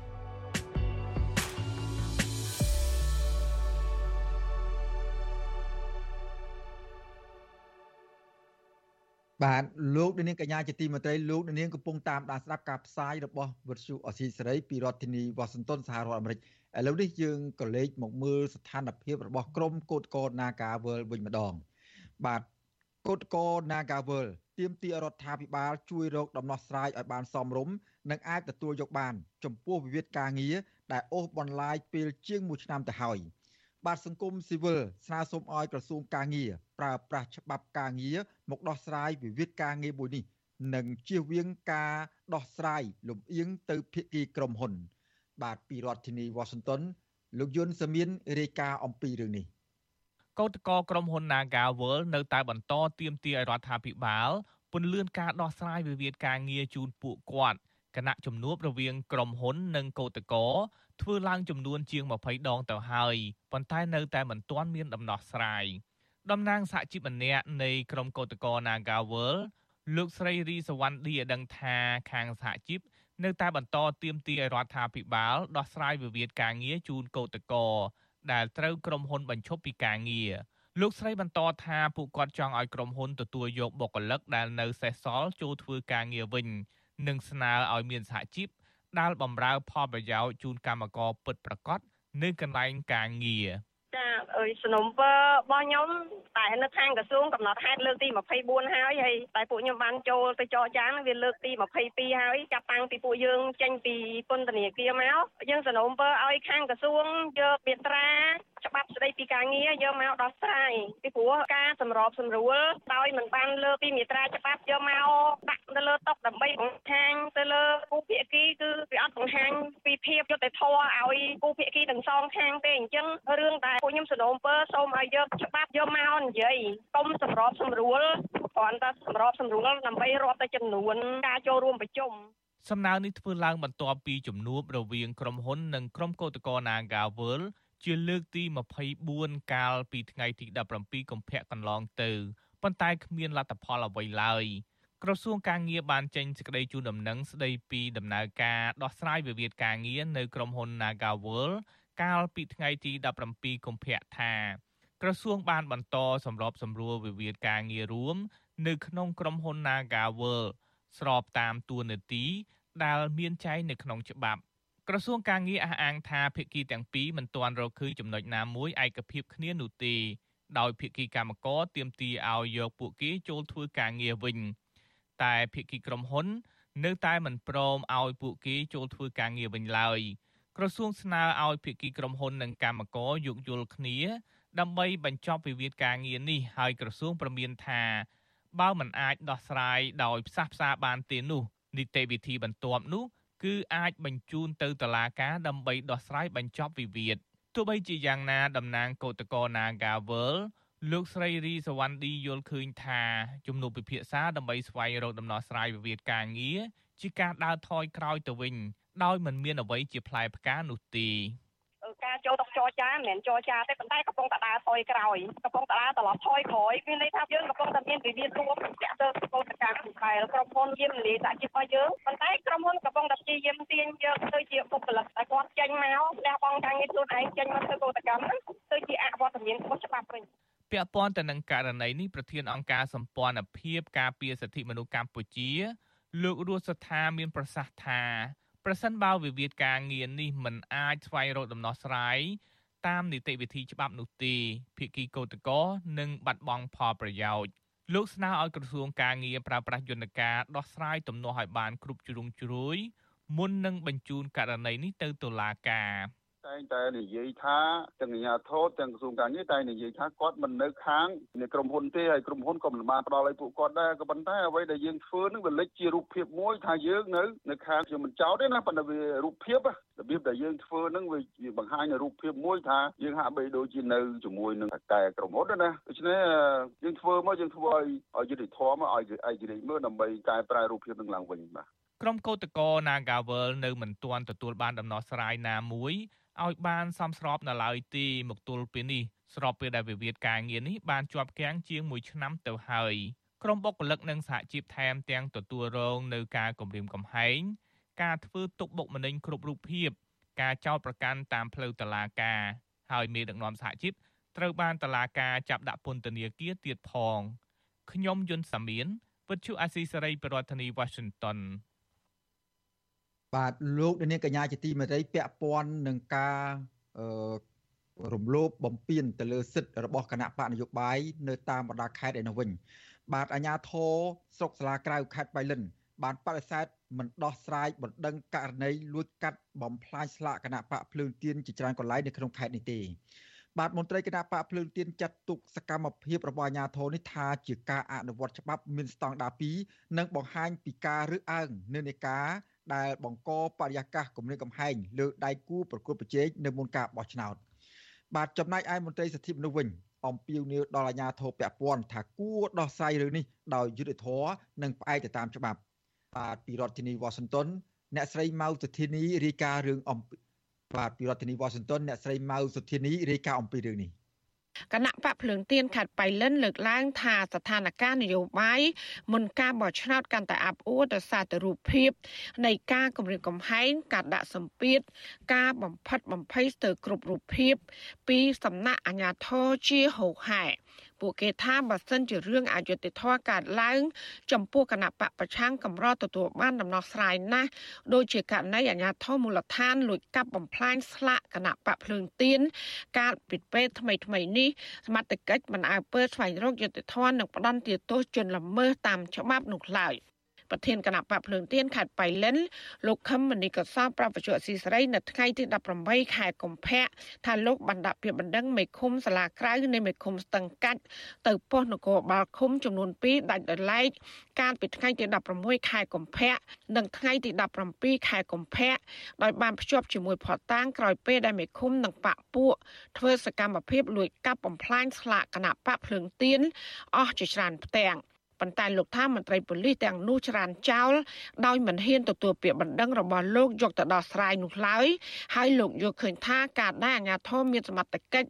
បាទលោកនាងកញ្ញាជាទីមេត្រីលោកនាងកំពុងតាមដានស្ដាប់ការផ្សាយរបស់វិទ្យុអស៊ីសេរីពីរដ្ឋធានីវ៉ាស៊ីនតោនសហរដ្ឋអាមេរិកឥឡូវនេះយើងក៏លេខមកមើលស្ថានភាពរបស់ក្រមកោតកោ Nagawal វិញម្ដង បាទកោតកោ Nagawal ទាមទាររដ្ឋាភិបាលជួយរកដំណោះស្រាយឲ្យបានសមរម្យនិងអាចទទួលយកបាន ចំពោះវិវាទការងារដែលអូសបន្លាយពេលជាង1ឆ្នាំទៅហើយ។បាទសង្គមស៊ីវិលស្នើសុំឲ្យក្រសួងការងារ ប្រើប្រាស់ច្បាប់ការងារមកដោះស្រាយវិវាទការងារមួយនេះនិងជៀសវាងការដោះស្រាយលំអៀងទៅភាគីក្រុមហ៊ុន បាទពីរដ្ឋធានី Washington លោកយុនសាមៀនរាយការណ៍អំពីរឿងនេះកោតក្រក្រុមហ៊ុន Naga World នៅតែបន្តទាមទារឲ្យរដ្ឋាភិបាលពន្លឿនការដោះស្រាយវិវាទការងារជូនពួកគាត់គណៈជំនួបរវាងក្រុមហ៊ុននិងកោតក្រធ្វើឡើងចំនួនជាង20ដងទៅហើយប៉ុន្តែនៅតែមិនទាន់មានដំណោះស្រាយ តំណាងសហជីពម្នាក់នៃក្រុមកោតក្រ Nagawal លោកស្រីរីសវណ្ណឌីឲ្យដឹងថាខាងសហជីពនៅតែបន្តទៀមទីឲ្យរដ្ឋាភិបាលដោះស្រាយវិវាទការងារជូនកោតក្រដែលត្រូវក្រុមហ៊ុនបញ្ឈប់ពីការងារលោកស្រីបន្តថាពួកគាត់ចង់ឲ្យក្រុមហ៊ុនទទួលយកបុគ្គលិកដែលនៅសេសសល់ចូលធ្វើការងារវិញនិងស្នើឲ្យមានសហជីពដែលបម្រើផលប្រយោជន៍ជូនកម្មករពិតប្រាកដនៅកន្លែងការងារ ចាអើយសនុំពើរបស់ខ្ញុំតែនៅខាងក្រសួងកំណត់ហេតុលើកទី24ហើយហើយតែពួកខ្ញុំបានចូលទៅចរចាវាលើកទី22ហើយចាប់តាំងពីពួកយើងចេញពីពន្ធនាគារមកយើងសនុំពើឲ្យខាងក្រសួងយកមាត្រាច្បាប់ស្តីពីការងារយកមកដោះស្រាយពីព្រោះការសម្របសម្រួលដោយមិនបានលើពីមាត្រាច្បាប់យកមកដាក់នៅលើតុដើម្បីបង្ហាញទៅលើគូភាគីគឺវាអត់បង្ហាញពីភាពយុត្តិធម៌ឲ្យគូភាគីទាំងសងខាងទេអញ្ចឹងរឿងតែពួកខ្ញុំសនំពើសូមឲ្យយកច្បាប់យកមកនិយាយកុំសម្របសម្រួលគ្រាន់តែសម្របសម្រួលដើម្បីរាប់តែចំនួនការចូលរួមប្រជុំសំណើនេះធ្វើឡើងបន្ទាប់ពីជំនួបរវាងក្រុមហ៊ុននិងក្រុមកោតក្រ Nagawal ជាលើកទី24កាលពីថ្ងៃទី17កុម្ភៈកន្លងទៅប៉ុន្តែគ្មានលទ្ធផលអ្វីឡើយក្រសួងការងារបានចេញសេចក្តីជូនដំណឹងស្តីពីដំណើរការដោះស្រាយវិវាទការងារនៅក្រុមហ៊ុន Nagawal កាលពីថ្ងៃទី17កុម្ភៈថាក្រសួងបានបន្តសម្របសម្រួលវិវាទការងាររួមនៅក្នុងក្រុមហ៊ុន Nagawal ស្របតាមទួនាទីដែលមានចែងនៅក្នុងច្បាប់ក្រសួងការងារអះអាងថាភាគីទាំងពីរមិនទាន់រកឃើញចំណុចណាមួយឯកភាពគ្នានោះទេដោយភាគីកម្មករទាមទារឲ្យយកពួកគេចូលធ្វើការងារវិញ តែភាគីក្រុមហ៊ុន នៅតែមិនព្រមឲ្យពួកគេចូលធ្វើការងារវិញឡើយ ក្រសួងស្នើឲ្យភាគីក្រុមហ៊ុននិងកម្មករយោគយល់គ្នា ដើម្បីបញ្ចប់វិវាទការងារនេះហើយក្រសួងប្រមានថាបើមិនអាចដោះស្រាយដោយផ្សះផ្សាបានទេនោះនីតិវិធីបន្ទាប់នោះគឺអាចបញ្ជូនទៅតុលាការដើម្បីដោះស្រាយបញ្ចប់វិវាទទោះបីជាយ៉ាងណាតំណាងកោតក្រ Nagawal លោកស្រីរីសវណ្ណឌីយល់ឃើញថាជំនួបពិភាក្សាដើម្បីស្វែងរកដំណោះស្រាយវិវាទការងារជាការដើរថយក្រោយទៅវិញ ដោយមិនមានអ្វីជាផ្លែផ្កានោះទេការចូលទៅចរចាមិនមែនចរចាទេប៉ុន្តែកំពុងតែដើរថយក្រោយកំពុងតែដើរត្រឡប់ថយក្រោយមានន័យថាយើងកំពុងតែមានវិវាទរួមតាក់ទងកោតកម្មដែលក្រុមហ៊ុនយាមនីសហជីពរបស់យើងប៉ុន្តែក្រុមហ៊ុនកំពុងតែព្យាយាមទាញយកទៅជាបុគ្គលិកតែគាត់ចេញមកលះបង់ការងារខ្លួនឯងចេញមកធ្វើកោតកម្មហ្នឹងទៅជាអវត្តមានខុសច្បាប់វិញពាក់ព័ន្ធទៅនឹងករណីនេះប្រធានអង្គការសម្ព័ន្ធភាពការពារសិទ្ធិមនុស្សកម្ពុជា លោករស់សថាមានប្រសាសន៍ថា ប្រសិនបើវិវាទការងារនេះមិនអាចស្វែងរកដំណោះស្រាយតាមនីតិវិធីច្បាប់នោះទេភាគីកោតក្រនឹងបាត់បង់ផលប្រយោជន៍លោកស្នើឲ្យក្រសួងការងារប្រើប្រាស់យន្តការដោះស្រាយទំនាស់ឲ្យបានគ្រប់ជ្រុងជ្រោយមុននឹងបញ្ជូនករណីនេះទៅតុលាការ តែងតែនិយាយថាទាំងអាជ្ញាធរទាំងក្រសួងការងារតែនិយាយថាគាត់មិននៅខាងនៃក្រុមហ៊ុនទេហើយក្រុមហ៊ុនក៏មិនបានផ្ដល់ឲ្យពួកគាត់ដែរក៏ប៉ុន្តែអ្វីដែលយើងធ្វើនឹងវាលេចជារូបភាពមួយថាយើងនៅនៅខាងខ្ញុំមិនចោទទេណាប៉ុន្តែវារូបភាពរបៀបដែលយើងធ្វើនឹងវាបង្ហាញនៅរូបភាពមួយថាយើងហាក់បីដូចជានៅជាមួយនឹងតែក្រុមហ៊ុនណាដូច្នេះយើងធ្វើមកយើងធ្វើឲ្យឲ្យយុតិធម៌មកឲ្យឯករាជ្យមើលដើម្បីកែប្រែរូបភាពនឹងឡើងវិញបាទក្រុមកោតក្រ Nagawal នៅមិនទាន់ទទួលបានដំណោះស្រាយណាមួយ ឲ្យបានសមស្របនៅឡើយទេមកទល់ពេលនេះស្របពេលដែលវិវាទការងារនេះបានជាប់គាំងជាង1ឆ្នាំទៅហើយក្រុមបុគ្គលិកនិងសហជីពថែមទាំងទទួលរងនៅការគំរាមកំហែងការធ្វើទុកបុកម្នេញគ្រប់រូបភាពការចោទប្រកាន់តាមផ្លូវតុលាការហើយមេដឹកនាំសហជីពត្រូវបានតុលាការចាប់ដាក់ពន្ធនាគារទៀតផងខ្ញុំយុនសាមៀនវិទ្យុអាស៊ីសេរីប្រធានាធិបតី Washington បាទលោកនាងកញ្ញាជាទីមេត្រីពាក់ព័ន្ធនឹងការអឺរំលោភបំពានទៅលើសិទ្ធិរបស់គណៈបកនយោបាយនៅតាមបណ្ដាខេត្តឯនោះវិញ បាទអាជ្ញាធរស្រុកសាលាក្រៅខេត្តបៃលិន បានបដិសេធមិនដោះស្រាយបណ្ដឹងករណីលួចកាត់បំផ្លាញស្លាកគណៈបកភ្លើងទៀនជាច្រើនកន្លែងនៅក្នុងខេត្តនេះទេបាទមន្ត្រីគណៈបកភ្លើងទៀនចាត់ទុកសកម្មភាពរបស់អាជ្ញាធរនេះថាជាការអនុវត្តច្បាប់មានស្តង់ដារ2និងបង្ហាញពីការរើសអើងនិន្នាការ ដែលបង្កបរិយាកាសគំរាមកំហែងលើដៃគូប្រកួតប្រជែងនៅមុនការបោះឆ្នោតបាទចំណែកឯមន្ត្រីសិទ្ធិមនុស្សវិញអំពាវនាវដល់អាជ្ញាធរពាក់ព័ន្ធថាគួរដោះស្រាយរឿងនេះដោយយុត្តិធម៌និងផ្អែកទៅតាមច្បាប់បាទពីរដ្ឋធានីវ៉ាស៊ីនតោនអ្នកស្រីម៉ៅសុធានីរាយការណ៍រឿងអំបាទពីរដ្ឋធានីវ៉ាស៊ីនតោនអ្នកស្រីម៉ៅសុធានីរាយការណ៍អំពីរឿងនេះ គណៈបកភ្លើងទៀនខេត្តបៃលិនលើកឡើងថាស្ថានភាពនយោបាយមុនការបោះឆ្នោតកាន់តែអាប់អួរដោយសារតែរូបភាពនៃការគម្រាមកំហែងការដាក់សម្ពាធការបំផិតបំភ័យស្ទើរគ្រប់រូបភាពពីសំណាក់អាជ្ញាធរជាហោហែ ពួកគេថាបើសិនជារឿងអយុត្តិធម៌កើតឡើង ចំពោះគណៈបកប្រឆាំងកម្រទទួលបានដំណោះស្រាយណាស់ដូចជាករណីអាញាធមមូលដ្ឋានលួចកាប់បំផ្លាញស្លាកគណៈបកភ្លើងទៀនកាលពីពេលថ្មីថ្មីនេះសមត្ថកិច្ចមិនអើពើស្វែងរកយុត្តិធម៌និងផ្ដន្ទាទោសជនល្មើសតាមច្បាប់នោះឡើយ។ ប្រធានគណៈបកភ្លើងទៀនខេត្តបៃលិនលោកខឹមមនីកសោប្រាប់វិទ្យុអស៊ីសេរី នៅថ្ងៃទី18ខែកុម្ភៈថាលោកបានដាក់ពាក្យបណ្ដឹងមេឃុំសាលាក្រៅនៃមេឃុំស្ទឹងកាច់ទៅប៉ុស្តិ៍នគរបាលឃុំចំនួន2ដាច់ដោយឡែកកាលពីថ្ងៃទី16ខែកុម្ភៈនិងថ្ងៃទី17ខែកុម្ភៈដោយបានភ្ជាប់ជាមួយផតតាងក្រោយពេលដែលមេឃុំនិងបកពួកធ្វើសកម្មភាពលួចកាប់បំផ្លាញស្លាកគណៈបកភ្លើងទៀនអស់ជាច្រើនផ្ទាំង ប៉ុន្តែលោកថាមន្ត្រីប៉ូលីសទាំងនោះច្រានចោលដោយមិនហ៊ានទទួលពាក្យបណ្ដឹងរបស់លោកយកទៅដោះស្រាយនោះឡើយហើយលោកយល់ឃើញថាការដែលអាជ្ញាធរមានសមត្ថកិច្ច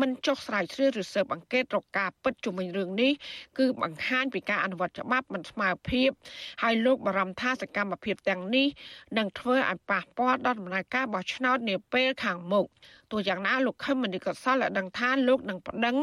មិនចុះស្រាវជ្រាវឬស៊ើបអង្កេតរកការពិតជំវិញរឿងនេះគឺបង្ហាញពីការអនុវត្តច្បាប់មិនស្មើភាពហើយលោកបារម្ភថាសកម្មភាពទាំងនេះនឹងធ្វើឲ្យប៉ះពាល់ដល់ដំណើរការបោះឆ្នោតនាពេលខាងមុខ ទោះយ៉ាងណាលោកខឹមមនីកសលបានដឹងថាលោកនឹងប្តឹង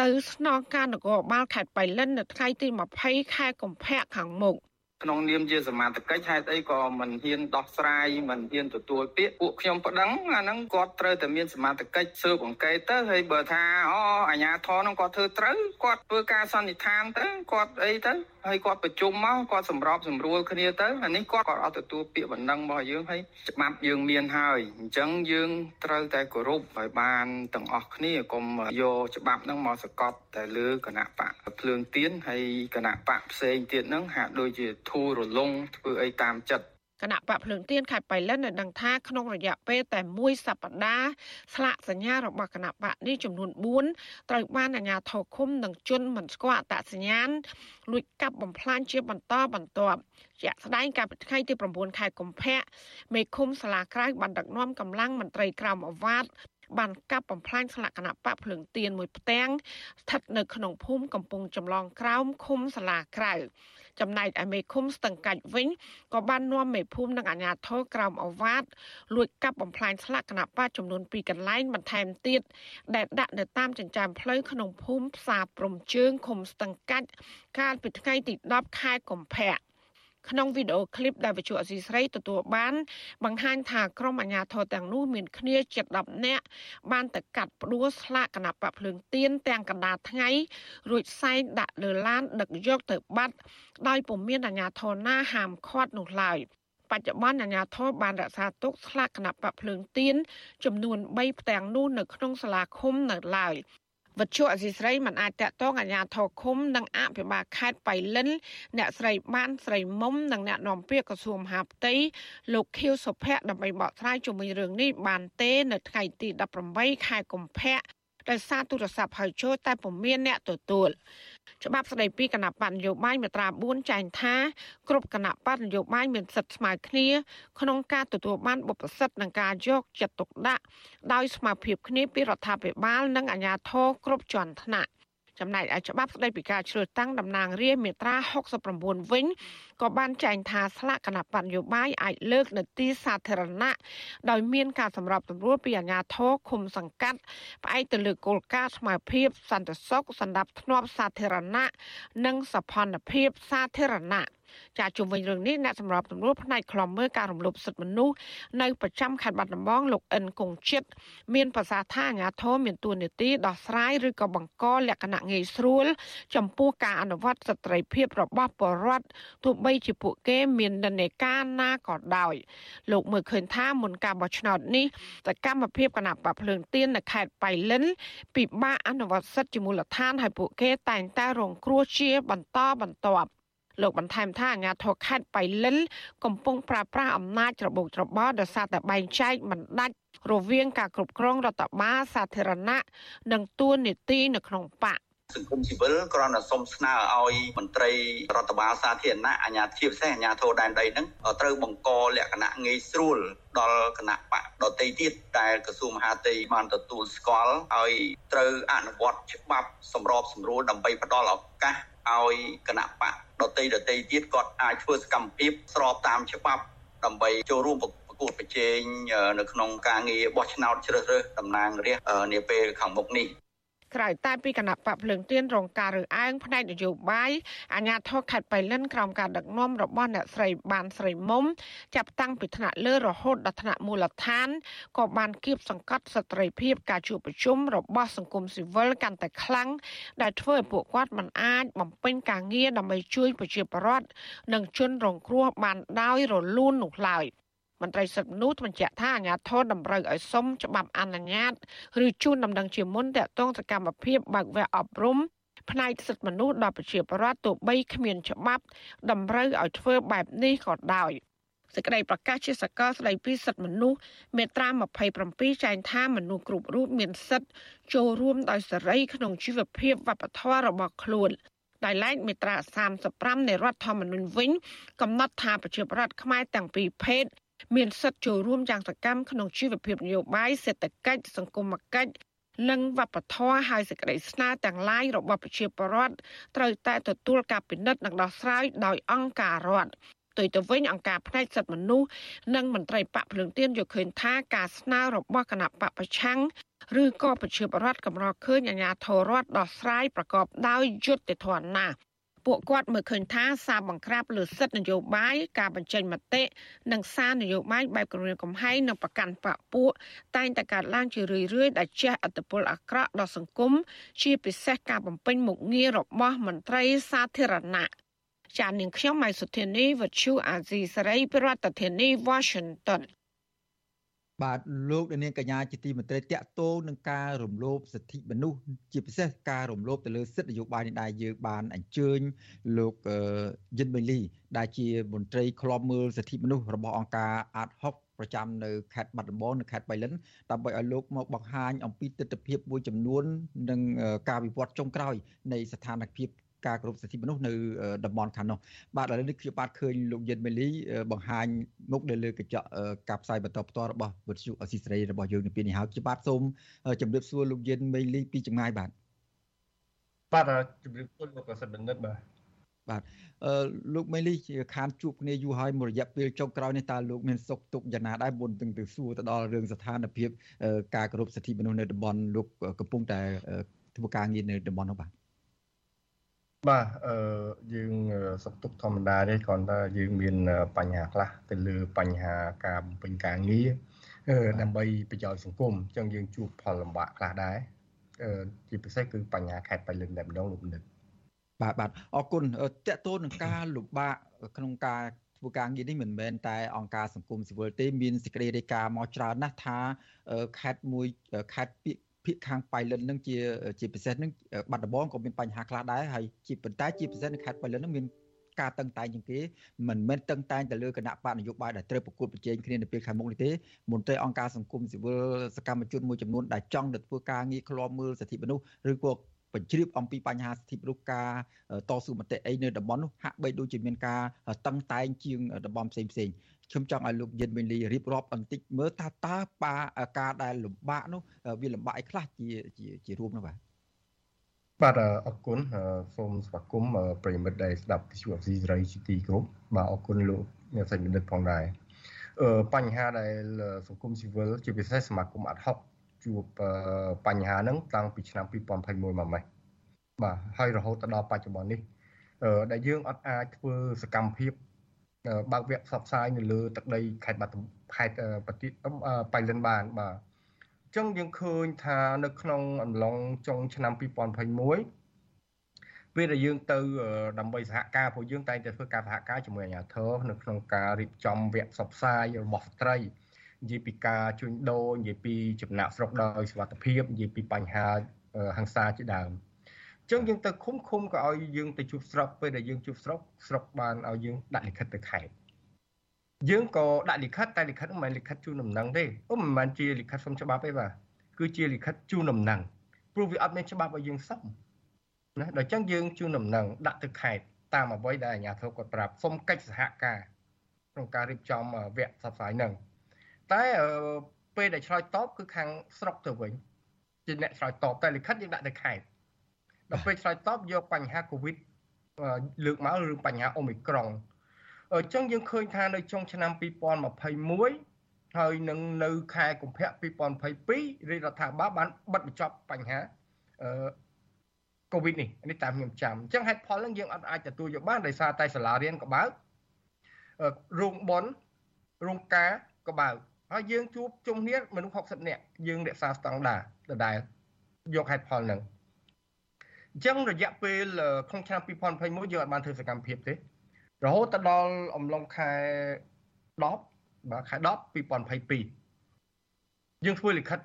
ទៅស្នងការនគរបាលខេត្តបៃលិននៅថ្ងៃទី20ខែកុម្ភៈខាងមុខ ក្នុងនាមជាសមាជិកហេតុអីក៏មិនហ៊ានដោះស្រាយមិនហ៊ានទទួលពាក្យពួកខ្ញុំប្តឹងអាហ្នឹងគាត់ត្រូវតែមានសមាជិកស៊ើបអង្កេតទៅហើយបើថាអូអាជ្ញាធរហ្នឹងគាត់ធ្វើត្រូវគាត់ធ្វើការសន្និដ្ឋានទៅគាត់អីទៅហើយគាត់ប្រជុំមកគាត់សម្របសម្រួលគ្នាទៅអានេះគាត់គាត់អត់ទទួលពាក្យបណ្ដឹងរបស់យើងហើយច្បាប់យើងមានហើយអញ្ចឹងយើងត្រូវតែគោរពឲ្យបានទាំងអស់គ្នាកុំយកច្បាប់ហ្នឹងមកសកត់តែលើគណៈបកភ្លើងទៀនហើយគណៈបកផ្សេងទៀតហ្នឹងហាក់ដូចជាធូររលុងធ្វើអីតាមចិត្តគណៈបកភ្លើងទៀនខេត្តបៃលិនបានដឹងថាក្នុងរយៈពេលតែមួយសប្តាហ៍ស្លាកសញ្ញារបស់គណៈបកនេះចំនួន4ត្រូវបានអាជ្ញាធរឃុំនិងជន់មិនស្គាល់អត្តសញ្ញាណលួចកាប់បំផ្លាញជាបន្តបន្ទាប់ជាក់ស្ដែងកាលពីថ្ងៃទី9ខែកុម្ភៈមេឃុំសាលាក្រៅបានដឹកនាំកម្លាំងមន្ត្រីក្រមអាវ៉ាត បានកាប់បំផ្លាញស្លាកគណៈបកភ្លើងទៀនមួយផ្ទាំងស្ថិតនៅក្នុងភូមិកំពង់ចម្លងក្រោមឃុំសាលាក្រៅចំណែកឯមេឃុំស្ទឹងកាច់វិញក៏បាននាំមេភូមិនិងអាជ្ញាធរក្រោមអវាទលួចកាប់បំផ្លាញស្លាកគណៈបកចំនួន2កន្លែងបន្ថែមទៀតដែលដាក់នៅតាមចិញ្ចើមផ្លូវក្នុងភូមិផ្សារព្រំជើងឃុំស្ទឹងកាច់កាលពីថ្ងៃទី10ខែកុម្ភៈ ក្នុងវីដេអូឃ្លីបដែលវិទ្យុអសីស្រីទទួលបាន បង្ហាញថាក្រុមអាជ្ញាធរទាំងនោះមានគ្នាជិត10នាក់បានទៅកាត់ផ្ដួលស្លាកគណៈបកភ្លើងទៀនទាំងកណ្ដាលថ្ងៃរួចសែងដាក់លើឡានដឹកយកទៅបាត់ដោយពុំមានអាជ្ញាធរណាហាមឃាត់នោះឡើយបច្ចុប្បន្នអាជ្ញាធរបានរក្សាទុកស្លាកគណៈបកភ្លើងទៀនចំនួន3ផ្ទាំងនោះនៅក្នុងសាលាឃុំនៅឡើយ វត្ថុអសីស្រីមិនអាចតកតងអាជ្ញាធរឃុំនិងអភិបាលខេត្តបៃលិន អ្នកស្រីបានស្រីមុំនិងអ្នកនាំពាក្យក្រសួងមហាផ្ទៃលោកខៀវសុភ័ក្រដើម្បីបកស្រាយជុំវិញរឿងនេះបានទេនៅថ្ងៃទី18ខែកុម្ភៈដោយសារទូរស័ព្ទហៅចូលតែពុំមានអ្នកទទួល ច្បាប់ស្តីពីគណៈបកនយោបាយមាត្រា4ចែងថាគ្រប់គណៈបកនយោបាយមានសិទ្ធិស្មើគ្នាក្នុងការទទួលបានបុព្វសិទ្ធិនិងការយកចិត្តទុកដាក់ដោយស្មារតីគ្នាពីរដ្ឋាភិបាលនិងអាជ្ញាធរគ្រប់ជាន់ថ្នាក់ចំណែកឯច្បាប់ស្តីពីការជ្រើសតាំងតំណាងរាស្ត្រមាត្រា69វិញ ក៏បានចែងថាស្លាកគណៈបញ្ញោបាយអាចលើកនៅទីសាធារណៈដោយមានការសម្របសម្រួលពីអាជ្ញាធរឃុំសង្កាត់ផ្អែកទៅលើគោលការណ៍ស្មារតីសន្តិសុខសម្រាប់ធ្នាប់សាធារណៈនិងសភនភាពសាធារណៈចាជុំវិញរឿងនេះអ្នកសម្របសម្រួលផ្នែកខ្លំមើលការរំលោភសិទ្ធិមនុស្សនៅប្រចាំខេត្តបាត់ដំបងលោកអិនគង្ជិតមានប្រសាសន៍ថាអាញាធមមានទួនាទីដោះស្រាយឬក៏បង្កលក្ខណៈងាយស្រួល ចំពោះការអនុវត្តសិទ្ធិភាពរបស់ពលរដ្ឋទោះបីជាពួកគេមាននិន្នាការណាក៏ដោយលោកមើលឃើញថាមុនការបោះឆ្នោតនេះសកម្មភាពគណៈបកភ្លើងទៀននៅខេត្តបៃលិនពិបាកអនុវត្តសិទ្ធិជាមូលដ្ឋានហើយពួកគេតែងតែរងគ្រោះជាបន្តបន្ទាប់លោកបន្ថែមថាអាជ្ញាធរខេត្តបៃលិនកំពុងប្រើប្រាស់អំណាចរបូកច្របល់ដោយសារតែបែងចែកមិនដាច់រវាងការគ្រប់គ្រងរដ្ឋបាលសាធារណៈនិងទួនាទីនៅក្នុងបក សង្គមស៊ីវិលគ្រាន់តែសុំស្នើឲ្យមន្ត្រីរដ្ឋបាលសាធារណៈអាជ្ញាធិបតេយ្យអាជ្ញាធរដែនដីហ្នឹងត្រូវបង្កលក្ខណៈងាយស្រួលដល់គណៈបកដតីទៀតដែលក្រសួងមហាផ្ទៃបានទទួលស្គាល់ឲ្យត្រូវអនុវត្តច្បាប់សម្របសម្រួលដើម្បីផ្ដល់ឱកាសឲ្យគណៈបកដតីដតីទៀតគាត់អាចធ្វើសកម្មភាពស្របតាមច្បាប់ដើម្បីចូលរួមប្រកួតប្រជែងនៅក្នុងការងារបោះឆ្នោតជ្រើសរើសតំណាងរាស្ត្រនាពេលខាងមុខនេះ ក្រៅតែពីគណៈបកភ្លើងទៀនរងការរើសអើងផ្នែកនយោបាយអាញាធរខេត្តបៃលិនក្រោមការដឹកនាំរបស់អ្នកស្រីបានស្រីមុំចាប់តាំងពីថ្នាក់លើរហូតដល់ថ្នាក់មូលដ្ឋានក៏បានគៀបសង្កត់ស្ត្រីភាពការជួបប្រជុំរបស់សង្គមស៊ីវិលកាន់តែខ្លាំងដែលធ្វើឲ្យពួកគាត់មិនអាចបំពេញការងារដើម្បីជួយប្រជាពលរដ្ឋនិងជនរងគ្រោះបានដោយរលូននោះឡើយ។ មន្ត្រីសិទ្ធិមនុស្សបញ្ជាក់ថាអាជ្ញាធរតម្រូវឲ្យសុំច្បាប់អនុញ្ញាតឬជូនដំណឹងជាមុនតាក់ទងសកម្មភាពបើកវគ្គអប់រំផ្នែកសិទ្ធិមនុស្សដល់ប្រជាពលរដ្ឋទោះបីគ្មានច្បាប់តម្រូវឲ្យធ្វើបែបនេះក៏ដោយសេចក្តីប្រកាសជាសកលស្តីពីសិទ្ធិមនុស្សមេត្រា27ចែងថាមនុស្សគ្រប់រូបមានសិទ្ធិចូលរួមដោយសេរីក្នុងជីវភាពវប្បធម៌របស់ខ្លួនដោយឡែកមេត្រា35នៃរដ្ឋធម្មនុញ្ញវិញកំណត់ថាប្រជាពលរដ្ឋខ្មែរទាំងពីរភេទ មានសិទ្ធិចូលរួមយ៉ាងសកម្មក្នុងជីវភាពនយោបាយសេដ្ឋកិច្ចសង្គមគិច្ចនិងវប្បធម៌ហើយសេចក្តីស្នើទាំងឡាយរបស់ប្រជាពលរដ្ឋត្រូវតែទទួលការពិនិត្យនិងដោះស្រាយដោយអង្គការរដ្ឋទៅទៅវិញអង្គការផ្នែកសិទ្ធិមនុស្សនិងមន្ត្រីបកភ្លើងទៀនយកឃើញថាការស្នើរបស់គណៈបកប្រឆាំងឬក៏ប្រជាពលរដ្ឋកម្រឃើញអាជ្ញាធររដ្ឋដោះស្រាយប្រកបដោយយុត្តិធម៌ណាស់ ពួកគាត់មើលឃើញថាសារបង្ក្រាបលើសិទ្ធិនយោបាយការបញ្ចេញមតិនិងសារនយោបាយបែបគម្រាមកំហែងនិងប្រកាន់បកពួកតែងតែកើតឡើងជារឿយៗដែលជះឥទ្ធិពលអាក្រក់ដល់សង្គមជាពិសេសការបំពេញមុខងាររបស់មន្ត្រីសាធារណៈចាននាងខ្ញុំម៉ៃសុធានីវັດឈូអាស៊ីសេរីប្រធានាធិបតី Washington បាទលោកនាងកញ្ញាជាទីមេត្រីតកតោនឹងការរំលោភសិទ្ធិមនុស្សជាពិសេសការរំលោភទៅលើសិទ្ធិនយោបាយនេះដែរយើងបានអញ្ជើញលោកយិនបេលីដែលជាមន្ត្រីឃ្លាំមើលសិទ្ធិមនុស្សរបស់អង្គការអាត6ប្រចាំនៅខេត្តបាត់ដំបងនិងខេត្តបៃលិនដើម្បីឲ្យលោកមកបង្ហាញអំពីទស្សនវិជ្ជាមួយចំនួន និងការវិវត្តចុងក្រោយនៃស្ថានភាព ការគោរពសិទ្ធិមនុស្សនៅតំបន់ខាងនោះបាទឥឡូវនេះខ្ញុំបាទឃើញលោកយិនមេលីបង្ហាញមុខនៅលើកញ្ចក់ការផ្សាយបន្តផ្ទាល់របស់វិទ្យុអស៊ីសេរីរបស់យើងនៅពេលនេះហើយខ្ញុំបាទសូមជម្រាបសួរលោកយិនមេលីពីចម្ងាយបាទបាទជម្រាបសួរលោកប្រសិទ្ធបណ្ឌិតបាទបាទអឺលោកមេលីជាខានជួបគ្នាយូរហើយមួយរយៈពេលចុងក្រោយនេះតើលោកមានសុខទុក្ខយ៉ាងណាដែរមុនទាំងទៅសួរទៅដល់រឿងស្ថានភាពការគោរពសិទ្ធិមនុស្សនៅតំបន់លោកកំពុងតែធ្វើការងារនៅតំបន់នោះបាទ បាទអឺយើងសុខទុក្ខធម្មតាទេគ្រាន់តែយើងមានបញ្ហាខ្លះទៅលើបញ្ហាការបំពេញការងារដើម្បីប្រយោជន៍សង្គមអញ្ចឹងយើងជួបផលលំបាកខ្លះដែរជាពិសេសគឺបញ្ហាខេត្តបៃលិនតែម្ដងលោកនិតបាទបាទអរគុណតកតូននឹងការលំបាកក្នុងការធ្វើការងារនេះមិនមែនតែអង្គការសង្គមស៊ីវិលទេមានសេចក្តីរាយការណ៍មកច្រើនណាស់ថាខេត្តមួយខេត្តពាក្យ ភាគខាងបៃលិននឹងជាជាពិសេសនឹងបាត់ដំបងក៏មានបញ្ហាខ្លះដែរហើយជាប៉ុន្តែជាពិសេសនៅខេត្តបៃលិននឹងមានការតឹងតែងជាងគេមិនមែនតឹងតែងទៅលើគណៈបកនយោបាយដែលត្រូវប្រកួតប្រជែងគ្នានៅពេលខាងមុខនេះទេមន្ត្រីអង្គការសង្គមស៊ីវិលសកម្មជនមួយចំនួនដែលចង់ទៅធ្វើការងារឃ្លាំមើលសិទ្ធិមនុស្សឬក៏បញ្ជ្រាបអំពីបញ្ហាសិទ្ធិមនុស្សការតស៊ូមតិអីនៅតំបន់នោះហាក់បីដូចជាមានការតឹងតែងជាងតំបន់ផ្សេងផ្សេង ខ្ញុំចង់ឲ្យលោកយិនវេលីរៀបរាប់បន្តិចមើលថាតើបាការដែលលំបាកនោះវាលំបាកអីខ្លះជាជាជារួមនោះបាទបាទអរគុណសូមស្វាគមន៍ប្រិមិត្តដែលស្ដាប់វិទ្យុអស៊ីសេរីជាទីគោរពបាទអរគុណលោកអ្នកសេចបណ្ឌិតផងដែរអឺបញ្ហាដែលសង្គមស៊ីវិលជាពិសេសសមាគមអាត់ហុកជួបបញ្ហាហ្នឹងតាំងពីឆ្នាំ2021មកម៉េះបាទហើយរហូតដល់បច្ចុប្បន្ននេះដែលយើងអត់អាចធ្វើសកម្មភាព បើកវគ្គផ្សព្វផ្សាយនៅលើទឹកដីខេត្តបាត់ខេត្តប្រទេសបៃលិនបានបាទអញ្ចឹងយើងឃើញថានៅក្នុងអំឡុងចុងឆ្នាំ2021ពេលដែលយើងទៅដើម្បីសហការព្រោះយើងតែងតែធ្វើការសហការជាមួយអាជ្ញាធរនៅក្នុងការរៀបចំវគ្គផ្សព្វផ្សាយរបស់ស្ត្រីនិយាយពីការជួញដូរនិយាយពីចំណាក់ស្រុកដោយសុខភាពនិយាយពីបញ្ហាហ ংস ាជាដើម ចឹងយើងទៅឃុំឃុំក៏ឲ្យយើងទៅជួបស្រុកពេលដែលយើងជួបស្រុកស្រុកបានឲ្យយើងដាក់លិខិតទៅខេត្តយើងក៏ដាក់លិខិតតែលិខិតមិនមែនលិខិតជូនដំណឹងទេអូមិនមែនជាលិខិតសុំច្បាប់ទេបាទគឺជាលិខិតជូនដំណឹងព្រោះវាអត់មានច្បាប់ឲ្យយើងសុំណាដល់ចឹងយើងជូនដំណឹងដាក់ទៅខេត្តតាមអ្វីដែលអាជ្ញាធរគាត់ប្រាប់សុំកិច្ចសហការក្នុងការរៀបចំវគ្គផ្សព្វផ្សាយហ្នឹងតែពេលដែលឆ្លើយតបគឺខាងស្រុកទៅវិញជាអ្នកឆ្លើយតបតែលិខិតយើងដាក់ទៅខេត្ត ដល់ពេលឆ្លើយតបយកបញ្ហាកូវីដលើកមកឬបញ្ហាអូមីក្រុងអញ្ចឹងយើងឃើញថានៅចុងឆ្នាំ2021ហើយនឹងនៅខែកុម្ភៈ2022រាជរដ្ឋាភិបាលបានបិទបញ្ចប់បញ្ហាអឺកូវីដនេះនេះតាមខ្ញុំចាំអញ្ចឹងហេតុផលហ្នឹងយើងអត់អាចទទួលយកបានដោយសារតែសាលារៀនក៏បើករោងបនរោងការក៏បើកហើយយើងជួបជុំគ្នាមនុស្ស60នាក់យើងរក្សាស្តង់ដារដដែលយកហេតុផលហ្នឹង អញ្ចឹងរយៈពេលក្នុងឆ្នាំ2021យើងអត់បានធ្វើសកម្មភាពទេ រហូតដល់អំឡុងខែ10បាទខែ10 2022យើងធ្វើលិខិត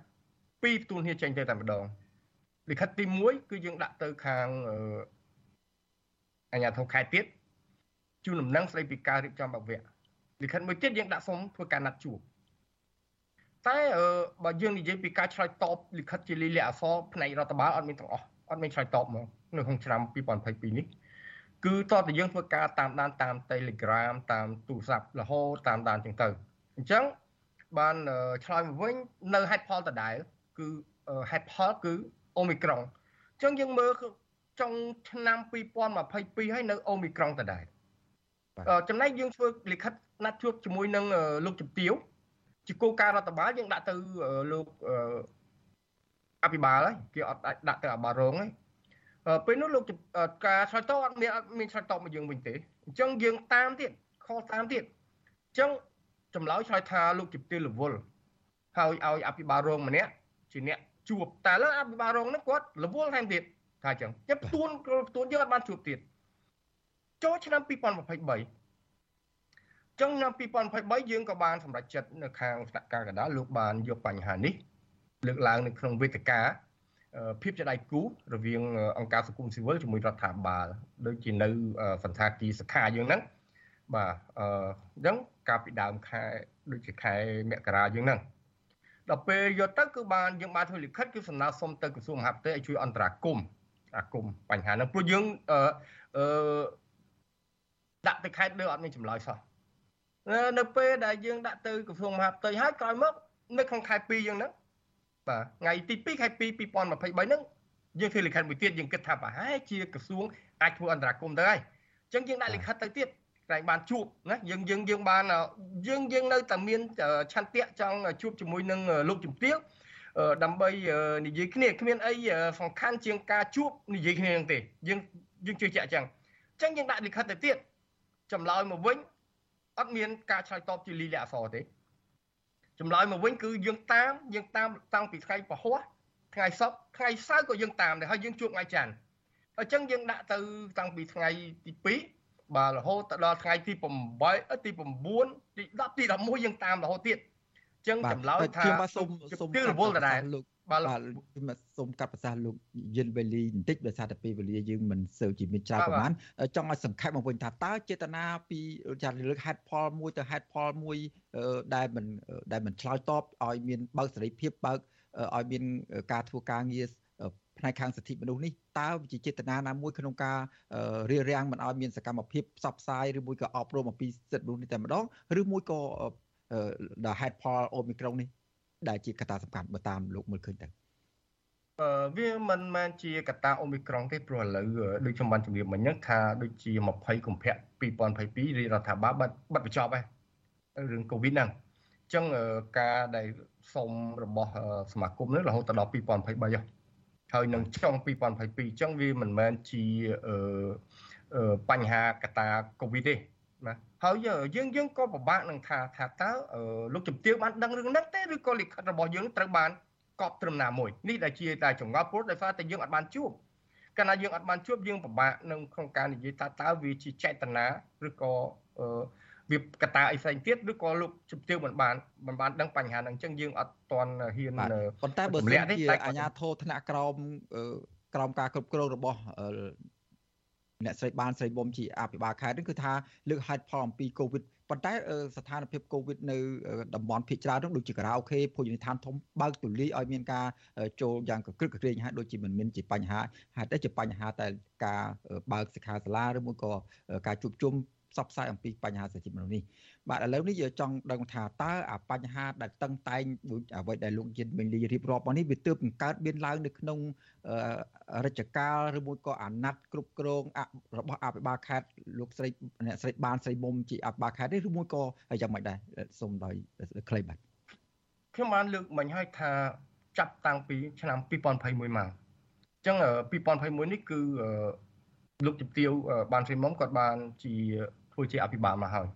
ពីរផ្ទួនគ្នាចេញទៅតែម្ដងលិខិតទី1គឺយើងដាក់ទៅខាងអាជ្ញាធរខេត្តទៀតជូនដំណឹងស្ដីពីការរៀបចំបវៈលិខិតមួយទៀតយើងដាក់សុំធ្វើការណាត់ជួបតែបើយើងនិយាយពីការឆ្លើយតបលិខិតជាលិលាអសរផ្នែករដ្ឋបាលអត់មានទាំងអស់ អត់មានឆ្លើយតបមកនៅក្នុងឆ្នាំ2022នេះគឺតើតើយើងធ្វើការតាមដានតាម Telegram តាមទូរស័ព្ទរហូតតាមដានចឹងទៅអញ្ចឹងបានឆ្លើយមកវិញនៅហេតុផលដដែលគឺហេតុផលគឺអូមីក្រុងអញ្ចឹងយើងមើលចុងឆ្នាំ2022ហើយនៅអូមីក្រុងដដែលចំណែកយើងធ្វើលិខិតណាត់ជួបជាមួយនឹងលោកជំទាវជាគោលការណ៍រដ្ឋបាលយើងដាក់ទៅលោក អភិបាលហើយគេអត់ដាក់ទៅអាបារងហើយពេលនោះលោកការឆ្លើយតបអត់មានអត់មានឆ្លើយតបមកយើងវិញទេអញ្ចឹងយើងតាមទៀតខលតាមទៀតអញ្ចឹងចម្លើយឆ្លើយថាលោកជំទាវរវល់ហើយឲ្យអភិបាលរងម្នាក់ជាអ្នកជួបតែលើអភិបាលរងហ្នឹងគាត់រវល់ថែមទៀតថាអញ្ចឹងខ្ញុំផ្ទួនផ្ទួនយើងអត់បានជួបទៀតចូលឆ្នាំ2023ចឹងឆ្នាំ2023យើងក៏បានសម្រេចចិត្តនៅខាងស្នាក់ការកណ្ដាលលោកបានយកបញ្ហានេះ លើកឡើងនៅក្នុងវេទិកាភាពជាដៃគូរវាងអង្គការសង្គមស៊ីវិលជាមួយរដ្ឋាភិបាលដូចជានៅសន្តាគារសខាយើងហ្នឹងបាទអញ្ចឹងកាលពីដើមខែដូចជាខែមករាយើងហ្នឹងដល់ពេលយកទៅគឺបានយើងបានធ្វើលិខិតគឺសំណើសុំទៅក្រសួងមហាផ្ទៃឲ្យជួយអន្តរាគមអាគមបញ្ហាហ្នឹងព្រោះយើងអឺអឺដាក់ទៅខេត្តលើអត់មានចម្លើយសោះនៅពេលដែលយើងដាក់ទៅក្រសួងមហាផ្ទៃហើយក្រោយមកនៅក្នុងខែ2យើងហ្នឹង បាទថ្ងៃទី2ខែ2 2023ហ្នឹងយើងធ្វើលិខិតមួយទៀតយើងគិតថាប្រហែលជាក្រសួងអាចធ្វើអន្តរាគមន៍ទៅហើយអញ្ចឹងយើងដាក់លិខិតទៅទៀតតែបានជួបណាយើងយើងយើងបានយើងយើងនៅតែមានឆន្ទៈចង់ជួបជាមួយនឹងលោកជំទាវដើម្បីនិយាយគ្នាគ្មានអីសំខាន់ជាងការជួបនិយាយគ្នានឹងទេយើងយើងជឿជាក់អញ្ចឹងអញ្ចឹងយើងដាក់លិខិតទៅទៀតចម្លើយមកវិញអត់មានការឆ្លើយតបជាលីលាអសរទេ ចម្លើយមកវិញគឺយើងតាមយើងតាមតាំងពីថ្ងៃពហុថ្ងៃសុក្រថ្ងៃសៅរ៍ក៏យើងតាមដែរហើយយើងជួបថ្ងៃច័ន្ទអញ្ចឹងយើងដាក់ទៅតាំងពីថ្ងៃទី2បាទរហូតដល់ថ្ងៃទី8ទី9ទី10ទី11យើងតាមរហូតទៀតអញ្ចឹងចម្លើយថាខ្ញុំបាទសូមសូមទិរវល់ដដែលលោក បាទខ្ញុំសូមកាត់ប្រសាសន៍លោកយិនវេលីបន្តិចដោយសារតែពេលវេលាយើងមិនសូវជាមានច្រើនប្រហែលចង់ឲ្យសង្ខេបមកវិញថាតើចេតនាពីចាត់លើកហេតុផលមួយទៅហេតុផលមួយដែលមិនដែលមិនឆ្លើយតបឲ្យមានបើកសេរីភាពបើកឲ្យមានការធ្វើការងារផ្នែកខាងសិទ្ធិមនុស្សនេះតើជាចេតនាណាមួយក្នុងការរារាំងមិនឲ្យមានសកម្មភាពផ្សព្វផ្សាយឬមួយក៏អប់រំអំពីសិទ្ធិមនុស្សនេះតែម្ដងឬមួយក៏ដល់ហេតុផលអូមីក្រុងនេះ ដែលជាកត្តាសំខាន់បើតាមលោកមើលឃើញទៅអឺវាមិនមែនជាកត្តាអូមីក្រុងទេព្រោះឥឡូវដូចខ្ញុំបានជម្រាបមិញហ្នឹងថាដូចជា20កុម្ភៈ2022រាជរដ្ឋាភិបាលបាត់បាត់បញ្ចប់ហើយរឿងកូវីដហ្នឹងអញ្ចឹងការដែលសុំរបស់សមាគមនេះរហូតដល់2023ហើយនឹងចុង2022អញ្ចឹងវាមិនមែនជាបញ្ហាកត្តាកូវីដទេ ណាហើយយើងយើងក៏ពិបាកនឹងថាថាតើលោកជំទាវបានដឹងរឿងហ្នឹងទេឬក៏លិខិតរបស់យើងត្រូវបានកប់ត្រឹមណាមួយនេះដែលជាតែចង្អល់ព្រោះដោយសារតែយើងអត់បានជួបកាលណាយើងអត់បានជួបយើងពិបាកនឹងក្នុងការនិយាយថាតើវាជាចេតនាឬក៏វាកតាអីផ្សេងទៀតឬក៏លោកជំទាវមិនបានមិនបានដឹងបញ្ហាហ្នឹងអញ្ចឹងយើងអត់ទាន់ហ៊ានប៉ុន្តែបើសិនជាអាជ្ញាធរថ្នាក់ក្រោមក្រោមការគ្រប់គ្រងរបស់ អ្នកស្រីបានស្រីបំជាអភិបាលខេត្តនេះគឺថាលើកហេតុផលអំពីកូវីដប៉ុន្តែស្ថានភាពកូវីដនៅតំបន់ភាគច្រើននោះដូចជាការ៉ាអូខេភោជនីយដ្ឋានធំបើកទូលាយឲ្យមានការចូលយ៉ាងកក្រឹកកក្រែងហើយដូចជាមិនមានជាបញ្ហាហេតុតែជាបញ្ហាតែការបើកសិក្ខាសាលាឬមួយក៏ការជួបជុំ ផ្សព្វផ្សាយអំពីបញ្ហាសិទ្ធិមនុស្សនេះបាទឥឡូវនេះយើងចង់ដឹងថាតើអាបញ្ហាដែលតឹងតែងដូចអ្វីដែលលោកយិនមិញលីរៀបរាប់មកនេះវាទើបបង្កើតមានឡើងនៅក្នុងរជ្ជកាលឬមួយក៏អាណត្តិគ្រប់គ្រងរបស់អភិបាលខេត្តលោកស្រីអ្នកស្រីបានស្រីមុំជាអភិបាលខេត្តនេះឬមួយក៏យ៉ាងម៉េចដែរសូមដោយខ្លីបាទខ្ញុំបានលើកមិញឲ្យថាចាប់តាំងពីឆ្នាំ2021មកអញ្ចឹង2021នេះគឺលោកជំទាវបានស្រីមុំគាត់បានជា ធ្វើជាអភិបាលមកហើយ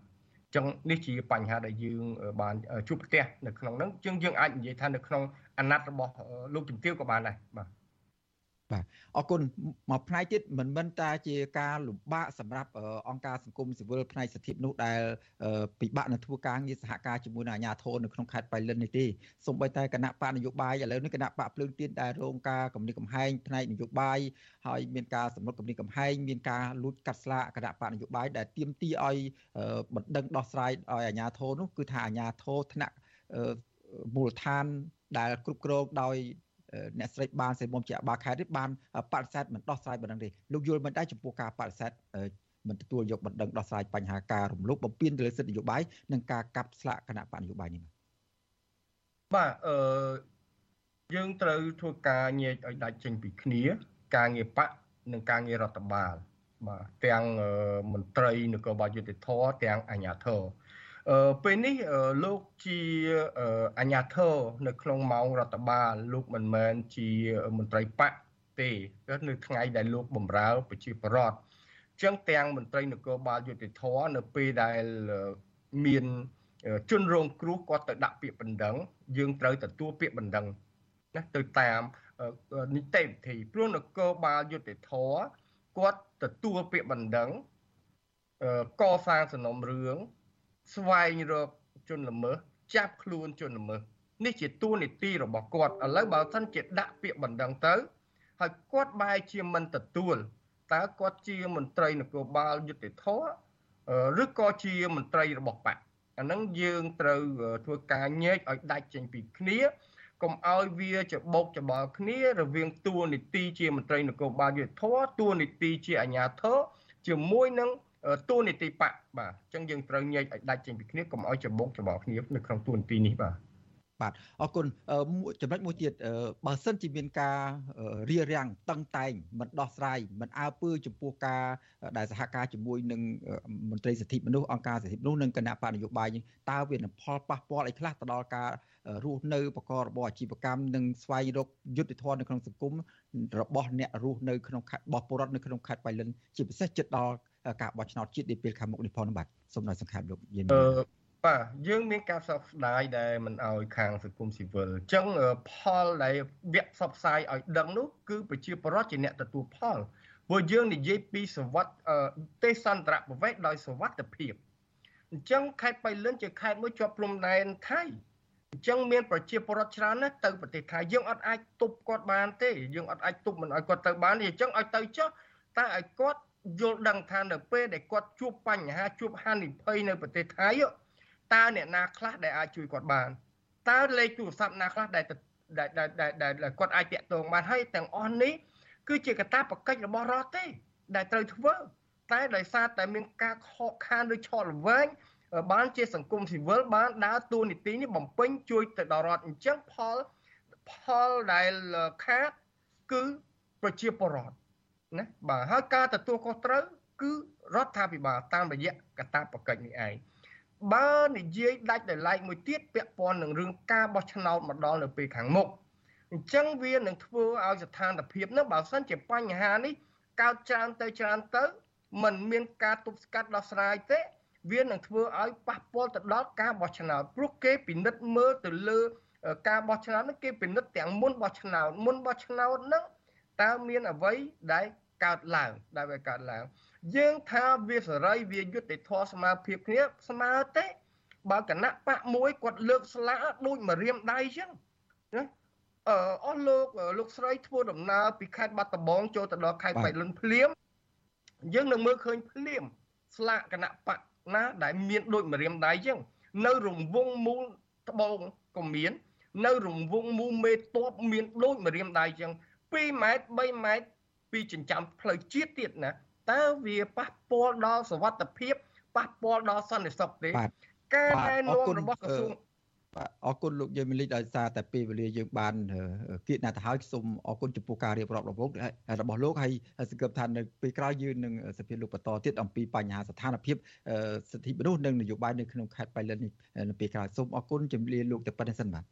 ចឹងនេះជាបញ្ហាដែលយើងបានជួបផ្ទះនៅក្នុងហ្នឹងជាងយើងអាចនិយាយថានៅក្នុងអាណត្តិរបស់លោកជំទាវក៏បានដែរបាទ បាទអរគុណមកផ្នែកទៀតមិនមែនតាជាការលំបាកសម្រាប់អង្គការសង្គមស៊ីវិលផ្នែកសិទ្ធិមនុស្សដែលពិបាកនឹងធ្វើការងារសហការជាមួយនឹងអាជ្ញាធរនៅក្នុងខេត្តបៃលិននេះទេសូម្បីតែគណៈបកនយោបាយឥឡូវនេះគណៈបកភ្លើងទៀនដែលរងការគំនិតកំហែងផ្នែកនយោបាយហើយមានការសម្លុតគំនិតកំហែងមានការលួចកាត់ស្លាកគណៈបកនយោបាយដែលទាមទារឲ្យបណ្ដឹងដោះស្រាយឲ្យអាជ្ញាធរនោះគឺថាអាជ្ញាធរថ្នាក់មូលដ្ឋានដែលគ្រប់គ្រងដោយ អ្នកស្រីបានសេមុំជាអបាខេតនេះបានបដិសេធមិនដោះស្រាយបណ្ដឹងទេលោកយល់មិនដែរចំពោះការបដិសេធមិនទទួលយកបណ្ដឹងដោះស្រាយបញ្ហាការរំលោភបំពានទៅលើសិទ្ធិនយោបាយនិងការកាប់ស្លាកគណៈបកនយោបាយនេះបាទអឺយើងត្រូវធ្វើការញែកឲ្យដាច់ចេញពីគ្នា ការងារបកនិងការងាររដ្ឋបាលបាទទាំងមន្ត្រីនគរបាលយុតិធធទាំងអាជ្ញាធរអឺ ពេលនេះលោកជាអាញាធរនៅក្នុងម៉ោងរដ្ឋបាលលោកមិនមែនជាមន្ត្រីបកទេគឺនៅថ្ងៃដែលលោកបម្រើប្រជាពលរដ្ឋចឹងទាំងមន្ត្រីនគរបាលយុតិធធនៅពេលដែលមានជនរងគ្រោះគាត់ទៅដាក់ពាក្យបណ្ដឹង យើងត្រូវទទួលពាក្យបណ្ដឹងណាទៅតាមនីតិវិធីព្រោះនគរបាលយុតិធធគាត់ទទួលពាក្យបណ្ដឹងកសាងសំណុំរឿង ស្វែងរកជនល្មើសចាប់ខ្លួនជនល្មើសនេះជាតួនាទីរបស់គាត់ឥឡូវបើសិនជាដាក់ពាក្យបណ្ដឹងទៅហើយគាត់បែរជាមិនទទួលតើគាត់ជាមន្ត្រីនគរបាលយុតិធធឬក៏ជាមន្ត្រីរបស់បកអាហ្នឹងយើងត្រូវធ្វើការញែកឲ្យដាច់ចេញពីគ្នាកុំឲ្យវាច្បោកច្បល់គ្នារវាងតួនាទីជាមន្ត្រីនគរបាលយុតិធធតួនាទីជាអាជ្ញាធរជាមួយនឹង តួនាទីបកបាទអញ្ចឹងយើងត្រូវញែកឲ្យដាច់ចេញពីគ្នាកុំឲ្យច្បោកច្បល់គ្នានៅក្នុងតួនាទីនេះបាទបាទអរគុណចំណុចមួយទៀតបើសិនជាមានការរៀបរៀងតឹងតែងមិនដោះស្រាយមិនអើពើចំពោះការដែលសហការជាមួយនឹងមន្ត្រីសិទ្ធិមនុស្សអង្គការសិទ្ធិមនុស្សនិងគណៈបកនយោបាយតើវានឹងផលប៉ះពាល់អីខ្លះទៅដល់ការរស់នៅបកករបរអាជីវកម្មនិងស្វែងរកយុត្តិធម៌នៅក្នុងសង្គមរបស់អ្នករស់នៅក្នុងខេត្តបោះពុរដ្ឋនៅក្នុងខេត្តបៃលិនជាពិសេសចិត្តដល់ការបោះឆ្នោតជាតិនាពេលខាងមុខនេះផងបាទសូមដល់សង្ខេបលោកយានបាទយើងមានការផ្សព្វផ្សាយដែលមិនអោយខាងសង្គមស៊ីវិលអញ្ចឹងផលដែលវគ្គផ្សព្វផ្សាយឲ្យដឹងនោះគឺប្រជាពលរដ្ឋជាអ្នកទទួលផលព្រោះយើងនិយាយពីសវត្តទេសន្តរប្រវេសដោយសវត្ថភាពអញ្ចឹងខេត្តបៃលិនជាខេត្តមួយជាប់ព្រំដែនថៃអញ្ចឹងមានប្រជាពលរដ្ឋច្រើនណាស់ទៅប្រទេសថៃយើងអត់អាចទប់គាត់បានទេយើងអត់អាចទប់មិនឲ្យគាត់ទៅបានទេអញ្ចឹងឲ្យទៅចុះតែឲ្យគាត់ យល់ដឹងថានៅពេលដែលគាត់ជួបបញ្ហាជួបហានិភ័យនៅប្រទេសថៃតើអ្នកណាខ្លះដែលអាចជួយគាត់បានតើលេខទូរស័ព្ទណាខ្លះដែលដែលដែលគាត់អាចតាក់ទងបានហើយទាំងអស់នេះគឺជាកតាបកិច្ចរបស់រដ្ឋទេ ដែលត្រូវធ្វើតែដោយសារតែមានការខកខានឬឆក់ល្វែងបានជាសង្គមស៊ីវិលបានដើរតួនាទីនេះបំពេញជួយទៅដល់រដ្ឋអញ្ចឹងផលផលដែលខាតគឺប្រជាពលរដ្ឋ ណាបាទហើយការទទួលខុសត្រូវគឺរដ្ឋាភិបាលតាមរយៈកតាបកិច្ចនេះឯងបើនិយាយដាច់ដោយឡែកមួយទៀតពាក់ព័ន្ធនឹងរឿងការបោះឆ្នោតមកដល់នៅពេលខាងមុខអញ្ចឹងវានឹងធ្វើឲ្យស្ថានភាពនោះបើសិនជាបញ្ហានេះកើតច្រើនទៅច្រើនទៅมันមានការទប់ស្កាត់ដោះស្រាយទេវានឹងធ្វើឲ្យប៉ះពាល់ទៅដល់ការបោះឆ្នោតព្រោះគេពិនិត្យមើលទៅលើការបោះឆ្នោតនោះគេពិនិត្យទាំងមុនបោះឆ្នោតមុនបោះឆ្នោតហ្នឹង តើមានអ្វីដែលកើតឡើងដែលវាកើតឡើង យើងថាវាសេរីវាយុត្តិធម៌ស្មើភាពគ្នាស្មើទេបើគណៈបកមួយគាត់លើកស្លាដូចមករៀមដៃអញ្ចឹងណាអឺអស់លោកលោកស្រីធ្វើដំណើរពីខេត្តបាត់ដំបងចូលទៅដល់ខេត្តបៃលិនភ្លាមយើងនឹងមើលឃើញភ្លាម ស្លាកគណៈបកណាដែលមានដូចមករៀមដៃអញ្ចឹងនៅរង្វង់មូលត្បូងក៏មាន នៅរង្វង់មូលមេតបមានដូចមករៀមដៃអញ្ចឹង 2ម៉ែត្រ3ម៉ែត្រពីចិញ្ចាំផ្លូវជាតិទៀតណាតើវាប៉ះពាល់ដល់សវត្ថភាពប៉ះពាល់ដល់សន្តិសុខទេការណែនាំរបស់ក្រសួងបាទអរគុណលោកយាយមលីដោយសារតែពេលវេលាយើងបានគៀកណាស់ទៅហើយសូមអរគុណចំពោះការរៀបរាប់របស់លោករបស់លោកហើយសង្ឃឹមថានៅពេលក្រោយយើងនឹងសភាលោកបន្តទៀតអំពីបញ្ហាស្ថានភាពសិទ្ធិមនុស្សនិងនយោបាយនៅក្នុងខេត្តបៃលិននេះនៅពេលក្រោយសូមអរគុណជំរាបលោកតែប៉ុណ្្នេះសិនបាទ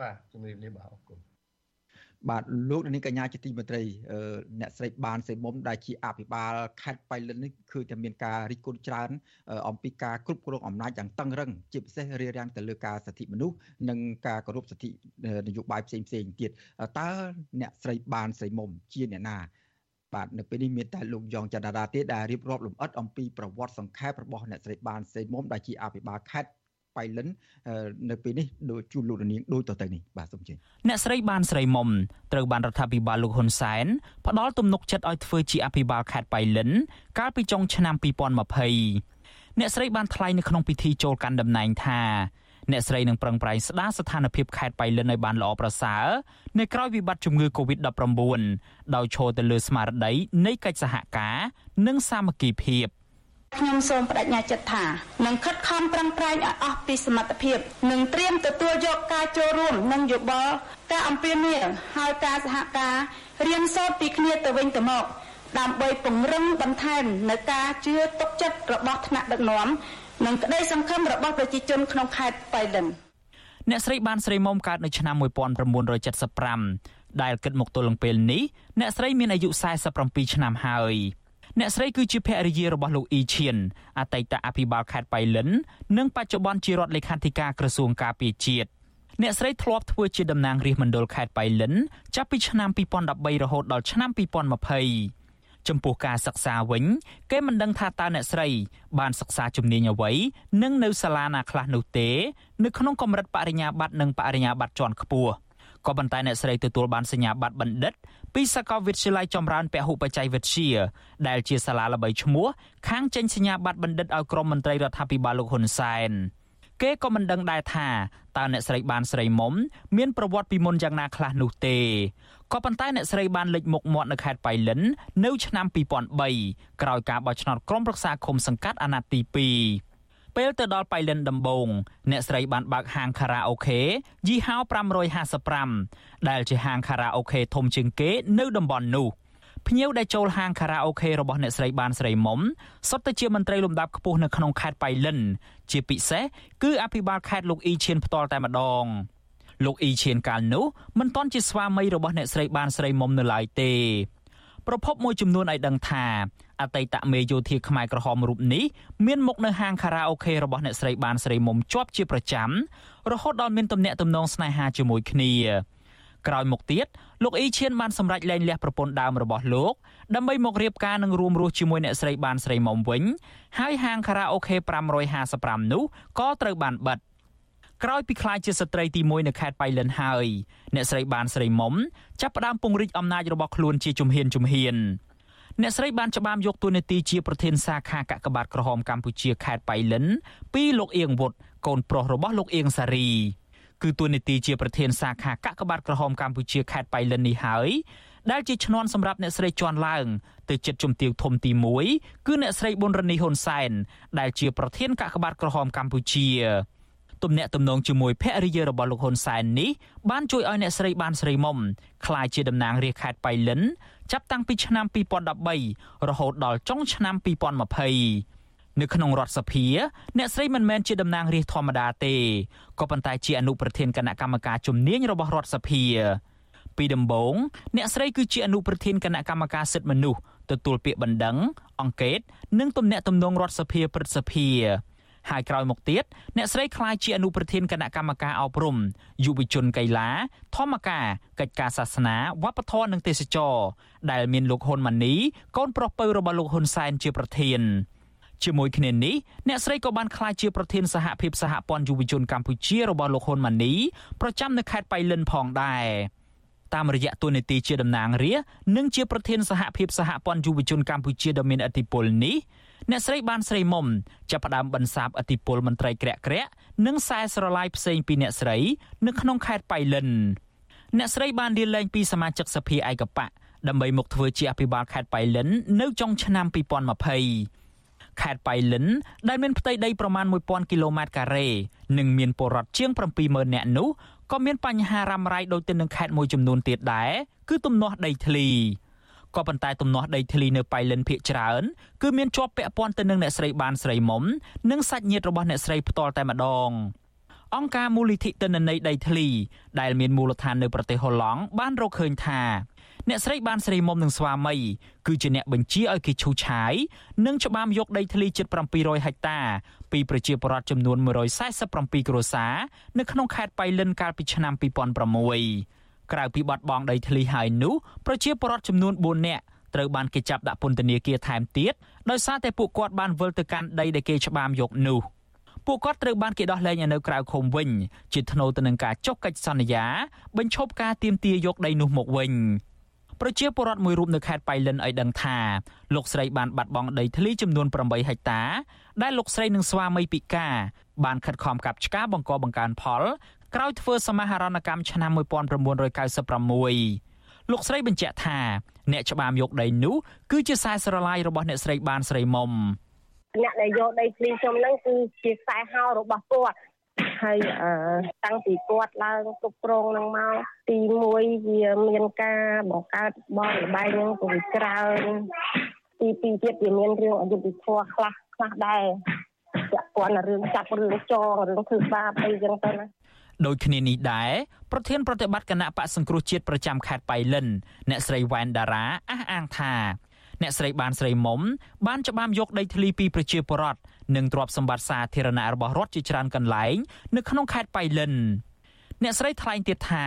បាទជំរាបលាបាទអរគុណ បាទលោកនាងកញ្ញាជាទីមេត្រីអ្នកស្រីបានសេមុំដែលជាអភិបាលខេត្តបៃលិននេះគឺតែមានការរិះគន់ច្រើន អំពីការគ្រប់គ្រងអំណាចយ៉ាងតឹងរឹងជាពិសេសរារាំងទៅលើការសិទ្ធិមនុស្សនិងការគោរពសិទ្ធិនយោបាយផ្សេងផ្សេងទៀតតើអ្នកស្រីបានសេមុំជាអ្នកណាបាទនៅពេលនេះមានតែលោកយ៉ងច័ន្ទរាទេដែលរៀបរាប់លម្អិតអំពីប្រវត្តិសង្ខេបរបស់អ្នកស្រីបានសេមុំដែលជាអភិបាលខេត្ត បៃលិននៅពេលនេះដូចជួលលោកនាងដូចតទៅនេះបាទសូមជឿអ្នកស្រីបានស្រីមុំត្រូវបានរដ្ឋាភិបាលលោកហ៊ុនសែនផ្ដល់ទំនុកចិត្តឲ្យធ្វើជាអភិបាលខេត្តបៃលិន កាលពីចុងឆ្នាំ2020អ្នកស្រីបានថ្លែងនៅក្នុងពិធីចូលកាន់តំណែងថាអ្នកស្រីនឹងប្រឹងប្រែងស្ដារស្ថានភាពខេត្តបៃលិនឲ្យបានល្អប្រសើរនៅក្រៅវិបត្តិជំងឺ Covid-19 ដោយឈរទៅលើស្មារតីនៃកិច្ចសហការ និងសាមគ្គីភាព ខ្ញុំសូមបដិញ្ញាចិត្តថានឹងខិតខំប្រឹងប្រែងឲ្យអស់ពីសមត្ថភាពនឹងត្រៀមទទួលយកការចូលរួមនិងយោបល់ការអំពាវនាវឲ្យការសហការរៀនសូត្រពីគ្នាទៅវិញទៅមកដើម្បីពង្រឹងបន្ថែមនៅការជឿទុកចិត្តរបស់ថ្នាក់ដឹកនាំនិងក្តីសង្ឃឹមរបស់ប្រជាជនក្នុងខេត្តបៃលិនអ្នកស្រីបានស្រីមុំកើតនៅឆ្នាំ1975ដែលគិតមកទល់នឹងពេលនេះអ្នកស្រីមានអាយុ47ឆ្នាំហើយ អ្នកស្រីគឺជាភរិយារបស់លោកអ៊ីឈៀនអតីតអភិបាលខេត្តបៃលិន និងបច្ចុប្បន្នជារដ្ឋលេខាធិការក្រសួងការពារជាតិអ្នកស្រីធ្លាប់ធ្វើជាតំណាងរាស្ត្រមណ្ឌលខេត្តបៃលិន ចាប់ពីឆ្នាំ2013រហូតដល់ឆ្នាំ2020ចំពោះការសិក្សាវិញ គេមិនដឹងថាតើអ្នកស្រី បានសិក្សាជំនាញអ្វីនិងនៅសាលាណាខ្លះនោះទេ នៅក្នុងកម្រិតបរិញ្ញាបត្រនិងបរិញ្ញាបត្រជាន់ខ្ពស់ ក៏ប៉ុន្តែអ្នកស្រីទទួលបានសញ្ញាបត្របណ្ឌិត ពីសាកលវិទ្យាល័យចម្រើនពហុបច្ចេកវិទ្យាដែលជាសាលាល្បីឈ្មោះខាងចេញសញ្ញាបត្របណ្ឌិតឲ្យក្រុមមន្ត្រីរដ្ឋាភិបាលលោកហ៊ុនសែនគេក៏មិនដឹងដែរថាតើអ្នកស្រីបានស្រីមុំមានប្រវត្តិពីមុនយ៉ាងណាខ្លះនោះទេក៏ប៉ុន្តែអ្នកស្រីបានលេចមុខមាត់នៅខេត្តបៃលិន នៅឆ្នាំ2003ក្រោយការបោះឆ្នោតក្រុមប្រឹក្សាឃុំសង្កាត់អាណត្តិទី2 ពេលទៅដល់បៃលិនដំបងអ្នកស្រីបានបើកហាងខារ៉ាអូខេយីហោ555ដែលជាហាងខារ៉ាអូខេធំជាងគេនៅតំបន់នោះភ្ញៀវដែលចូលហាងខារ៉ាអូខេរបស់អ្នកស្រីបានស្រីមុំសុទ្ធតែជាមន្ត្រីលំដាប់ខ្ពស់នៅក្នុងខេត្តបៃលិន ជាពិសេសគឺអភិបាលខេត្តលោកអ៊ីឈៀនផ្ទាល់តែម្ដងលោកអ៊ីឈៀនកាលនោះមិនទាន់ជាស្វាមីរបស់អ្នកស្រីបានស្រីមុំនៅឡើយទេ ប្រពន្ធមួយចំនួនឲ្យដឹងថាអតីតមេយោធាខ្មែរក្រហមរូបនេះមានមុខនៅហាងខារ៉ាអូខេរបស់អ្នកស្រីបានស្រីមុំជាប់ជាប្រចាំរហូតដល់មានទំនាក់ទំនងស្នេហាជាមួយគ្នាក្រោយមកទៀតលោកអ៊ីឈៀនបានសម្រេចលែងលះប្រពន្ធដើមរបស់លោកដើម្បីមករៀបការនឹងរួមរស់ជាមួយអ្នកស្រីបានស្រីមុំវិញហើយហាងខារ៉ាអូខេ555នោះក៏ត្រូវបានបិទ ក្រោយពីខ្លាចជាស្ត្រីទី1នៅខេត្តបៃលិនហើយអ្នកស្រីបានស្រីមុំចាប់ផ្ដើមពង្រីកអំណាចរបស់ខ្លួនជាជំហានជំហានអ្នកស្រីបានច្បាមយកតួនាទីជាប្រធានសាខាកកបាតក្រហមកម្ពុជាខេត្តបៃលិន ពីលោកអៀងវុតកូនប្រុសរបស់លោកអៀងសារីគឺតួនាទីជាប្រធានសាខាកកបាតក្រហមកម្ពុជាខេត្តបៃលិននេះហើយដែលជាឈ្នន់សម្រាប់អ្នកស្រីជន់ឡើងទៅចិត្តជំទាវធំទី1គឺអ្នកស្រីប៊ុនរនីហ៊ុនសែនដែលជាប្រធានកកបាតក្រហមកម្ពុជា ទំនាក់ទំនងជាមួយភរិយារបស់លោកហ៊ុនសែននេះបានជួយឲ្យអ្នកស្រីបានស្រីមុំក្លាយជាតំណាងរាជខេត្តបៃលិនចាប់តាំងពីឆ្នាំ2013រហូតដល់ចុងឆ្នាំ2020នៅក្នុងរដ្ឋសភា អ្នកស្រីមិនមែនជាតំណាងរាស្ត្រធម្មតាទេក៏ប៉ុន្តែជាអនុប្រធានគណៈកម្មការជំនាញរបស់រដ្ឋសភាពីដំបូងអ្នកស្រីគឺជាអនុប្រធានគណៈកម្មការសិទ្ធិមនុស្សទទួលពាក្យបណ្ដឹង អង្កេត និងទំនាក់ទំនងរដ្ឋសភាព្រឹទ្ធសភា ហើយក្រោយមកទៀតអ្នកស្រីក្លាយជាអនុប្រធានគណៈកម្មការអប់រំយុវជនកីឡា ធម្មការកិច្ចការសាសនាវប្បធម៌និងទេសចរដែលមានលោកហ៊ុនម៉ាណីកូនប្រុសពៅរបស់លោកហ៊ុនសែនជាប្រធានជាមួយគ្នានេះអ្នកស្រីក៏បានក្លាយជាប្រធានសហភាពសហព័ន្ធយុវជនកម្ពុជារបស់លោកហ៊ុនម៉ាណីប្រចាំនៅខេត្តបៃលិនផងដែរតាមរយៈទូនីតិជាតំណាងរាស្ត្រនិងជាប្រធានសហភាពសហព័ន្ធយុវជនកម្ពុជាដ៏មានឥទ្ធិពលនេះ អ្នកស្រីបានស្រីមុំចាប់ផ្ដើមបន្សាបអធិពលមន្ត្រីក្រាក់ក្រាក់និងខ្សែស្រឡាយផ្សេងពីអ្នកស្រី នៅក្នុងខេត្តបៃលិនអ្នកស្រីបានលាលែងពីសមាជិកសភាឯកបៈដើម្បីមកធ្វើជាអភិបាលខេត្តបៃលិន នៅចុងឆ្នាំ2020ខេត្តបៃលិន ដែលមានផ្ទៃដីប្រមាណ1000គីឡូម៉ែត្រការ៉េនិងមានពលរដ្ឋជាង70000នាក់នោះក៏មានបញ្ហារ៉ាំរ៉ៃដូចទៅនឹងខេត្តមួយចំនួនទៀតដែរគឺទំនាស់ដីធ្លី ក៏ប៉ុន្តែទំនាស់ដីធ្លីនៅប៉ៃលិនភៀកច្រើនគឺមានជាប់ពាក់ព័ន្ធទៅនឹងអ្នកស្រីបានស្រីមុំនិងសាច់ញាតិរបស់អ្នកស្រីផ្ទាល់តែម្ដងអង្គការមូលនិធិទិន្នន័យដីធ្លីដែលមានមូលដ្ឋាននៅប្រទេសហូឡង់បានរកឃើញថាអ្នកស្រីបានស្រីមុំនឹងស្វាមីគឺជាអ្នកបញ្ជាឲ្យគេឈូសឆាយនិងច្បាមយកដីធ្លីជិត700ហិកតាពីប្រជាពលរដ្ឋចំនួន147គ្រួសារនៅក្នុងខេត្តបៃលិនកាលពីឆ្នាំ2006 ក្រៅពីបាត់បង់ដីធ្លីហើយនោះប្រជាពលរដ្ឋចំនួន4នាក់ត្រូវបានគេចាប់ដាក់ពន្ធនាគារថែមទៀតដោយសារតែពួកគាត់បានវិលទៅកាន់ដីដែលគេច្បាមយកនោះពួកគាត់ត្រូវបានគេដោះលែងនៅក្រៅឃុំវិញជាថ្នូរទៅនឹងការចុះកិច្ចសន្យាបញ្ឈប់ការទាមទារយកដីនោះមកវិញប្រជាពលរដ្ឋមួយរូបនៅខេត្តបៃលិនឲ្យដឹងថាលោកស្រីបានបាត់បង់ដីធ្លីចំនួន8ហិកតា ដែលលោកស្រីនិងស្វាមីពិការបានខិតខំកាប់ឆ្ការបង្កបង្កើនផល ក្រោយធ្វើសមាហរណកម្មឆ្នាំ1996លោកស្រីបញ្ជាក់ថាអ្នកច្បាមយកដីនោះគឺជាខ្សែស្រឡាយរបស់អ្នកស្រីបានស្រីមុំអ្នកដែលយកដីភ្លីខ្ញុំហ្នឹងគឺជាខ្សែហោរបស់គាត់ហើយតាំងពីគាត់ឡើងគ្រប់គ្រងនឹងមកទី1វាមានការបង្កើតបនលបែងនឹងពវិច្រើនទី2ទៀតវាមានរឿងអយុត្តិធម៌ខ្លះខ្លះដែរពាក់ព័ន្ធនឹងរឿងចាប់រឿងចងរឿងធ្វើបាបអីចឹងទៅណា ដូចគ្នានេះដែរប្រធានប្រតិបត្តិគណៈបកសង្គ្រោះជាតិប្រចាំខេត្តបៃលិនអ្នកស្រីវ៉ែនដារ៉ាអះអាងថាអ្នកស្រីបានស្រីមុំបានច្បាមយកដីធ្លីពីប្រជាពលរដ្ឋនិងទ្រព្យសម្បត្តិសាធារណៈរបស់រដ្ឋជាច្រើនកន្លែងនៅក្នុងខេត្តបៃលិនអ្នកស្រីថ្លែងទៀតថា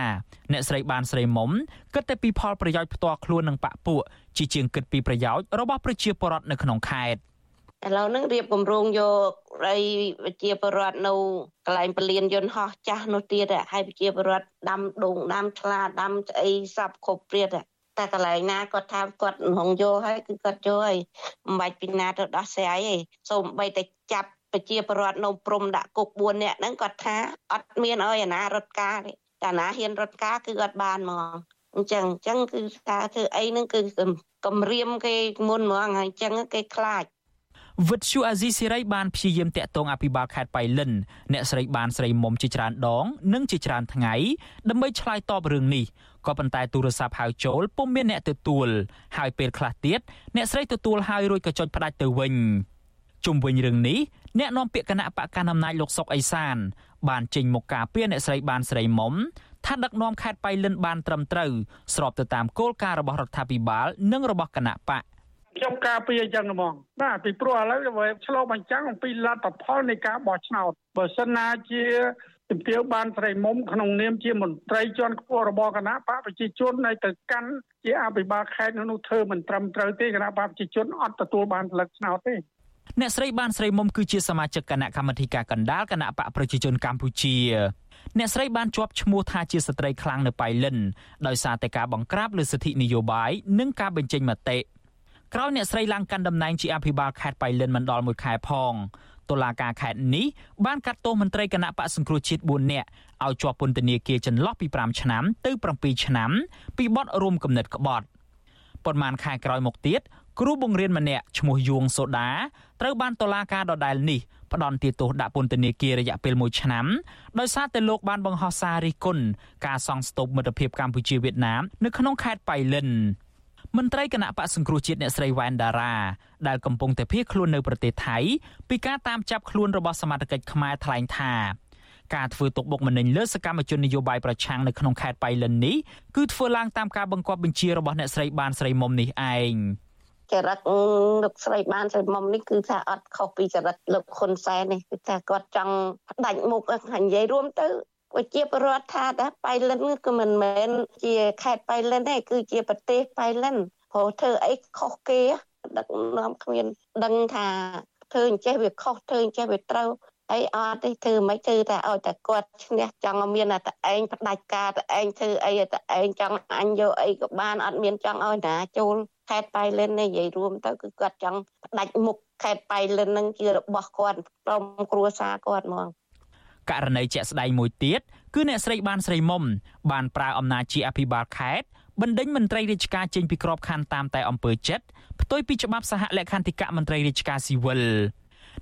អ្នកស្រីបានស្រីមុំគិតតែពីផលប្រយោជន៍ផ្ទាល់ខ្លួននិងបកពួកជាជាងគិតពីប្រយោជន៍របស់ប្រជាពលរដ្ឋនៅក្នុងខេត្ត ឥឡូវហ្នឹងរៀបគម្រោងយករៃវិជាបរដ្ឋនៅកន្លែងពលានយន្តហោះចាស់នោះទៀតហើយវិជាបរដ្ឋដាំដូងដាំឆ្លាដាំស្អីសັບគ្រប់ព្រាតតែកន្លែងណាគាត់ថាគាត់ហងយកហើយគឺគាត់យកហើយមិនបាច់ពីណាទៅដោះស្រាយទេសូមបីតែចាប់ប្រជាពលរដ្ឋនៅព្រំដាក់គុក4នាក់ហ្នឹងគាត់ថាអត់មានអើយអាណារត់ការទេតែអាណាហ៊ានរត់ការគឺអត់បានហ្មងអញ្ចឹងអញ្ចឹងគឺថាធ្វើអីហ្នឹងគឺគម្រាមគេមុនហ្មងហើយអញ្ចឹងគេខ្លាច វិទ្យុអាស៊ីសេរីបានព្យាយាមតាក់ទងអភិបាលខេត្តបៃលិនអ្នកស្រីបានស្រីមុំជាច្រើនដង និងជាច្រើនថ្ងៃដើម្បីឆ្លើយតបរឿងនេះក៏ប៉ុន្តែទូរស័ព្ទហៅចូលពុំមានអ្នកទទួលហើយពេលខ្លះទៀតអ្នកស្រីទទួលហើយរួចក៏ចុចផ្ដាច់ទៅវិញជុំវិញរឿងនេះអ្នកនាំពាក្យគណៈបកកណ្ដាលអំណាចលោកសុកអេសាន បានចេញមកការពារអ្នកស្រីបានស្រីមុំថាដឹកនាំខេត្តបៃលិនបានត្រឹមត្រូវស្របទៅតាមគោលការណ៍របស់រដ្ឋាភិបាល និងរបស់គណៈបក ខ្ញុំការពារអញ្ចឹងហ្មងបាទពីព្រោះឥឡូវវាឆ្លោះបញ្ចាំងអំពីលទ្ធផលនៃការបោះឆ្នោតបើសិនណាជាជំទាវបានស្រីមុំក្នុងនាមជាមន្ត្រីជាន់ខ្ពស់របស់គណៈបកប្រជាជននៅទៅកាន់ជាអភិបាលខេត្តនោះធ្វើមិនត្រឹមត្រូវទេគណៈបកប្រជាជនអត់ទទួលបានផលិតឆ្នោតទេអ្នកស្រីបានស្រីមុំគឺជាសមាជិកគណៈកម្មាធិការកណ្ដាលគណៈបកប្រជាជនកម្ពុជាអ្នកស្រីបានជាប់ឈ្មោះថាជាស្ត្រីខ្លាំងនៅប៉ៃលិនដោយសារតែការបង្ក្រាបលើសិទ្ធិនយោបាយនិងការបញ្ចេញមតិ ក្រោយអ្នកស្រីឡើងកាន់តំណែងជាអភិបាលខេត្តប៉ៃលិនមិនដល់មួយខែផងតុលាការខេត្តនេះបានកាត់ទោសមន្ត្រីគណៈបកសង្គ្រោះជាតិ4នាក់ឲ្យជាប់ពន្ធនាគារចន្លោះពី5ឆ្នាំទៅ7ឆ្នាំពីបទរួមគំនិតក្បត់ប៉ុន្មានខែក្រោយមកទៀតគ្រូបង្រៀនម្នាក់ឈ្មោះយួងសូដាត្រូវបានតុលាការដដែលនេះផ្ដន្ទាទោសដាក់ពន្ធនាគាររយៈពេល1ឆ្នាំដោយសារតែលោកបានបង្ហោះសាររិះគន់ការសង់ស្ទូបមិត្តភាពកម្ពុជាវៀតណាមនៅក្នុងខេត្តប៉ៃលិន មន្ត្រីគណៈបកសង្គ្រោះជាតិអ្នកស្រីវ៉ែនដារ៉ាដែលកំពុងតែភៀសខ្លួននៅប្រទេសថៃពីការតាមចាប់ខ្លួនរបស់សមាជិកខ្មែរថ្លែងថាការធ្វើទុកបុកម្នេញលើសកម្មជននយោបាយប្រឆាំងនៅក្នុងខេត្តបៃលិននេះគឺធ្វើឡើងតាមការបង្គាប់បញ្ជារបស់អ្នកស្រីបានស្រីមុំនេះឯងចរិតលោកស្រីបានស្រីមុំនេះគឺថាអត់ខុសពីចរិតលោកហ៊ុនសែននេះគឺថាគាត់ចង់ផ្ដាច់មុខនិយាយរួមទៅប្រ ជាពលរដ្ឋថាតែបៃលិនគឺមិនមែនជាខេត្តបៃលិនទេគឺជាប្រទេសបៃលិនព្រោះធ្វើអីខុសគេដឹកនាំគ្មានដឹងថាធ្វើអញ្ចេះវាខុសធ្វើអញ្ចេះវាត្រូវអីអត់ទេធ្វើមិនធ្វើតែឲ្យតែគាត់ឈ្នះចង់មានតែឯងផ្ដាច់ការតែឯងធ្វើអីតែឯងចង់អញយកអីក៏បានអត់មានចង់ឲ្យណាចូលខេត្តបៃលិននេះនិយាយរួមទៅគឺគាត់ចង់ផ្ដាច់មុខខេត្តបៃលិននឹងជារបស់គាត់ក្រុមគ្រួសារគាត់ហ្មង ករណីជាក់ស្ដែងមួយទៀតគឺអ្នកស្រីបានស្រីមុំបានប្រើអំណាចជាអភិបាលខេត្តបណ្ដេញមន្ត្រីរាជការចេញពីក្របខ័ណ្ឌតាមតែអំពើចិត្តផ្ទុយពីច្បាប់សហលក្ខន្តិកៈមន្ត្រីរាជការស៊ីវិល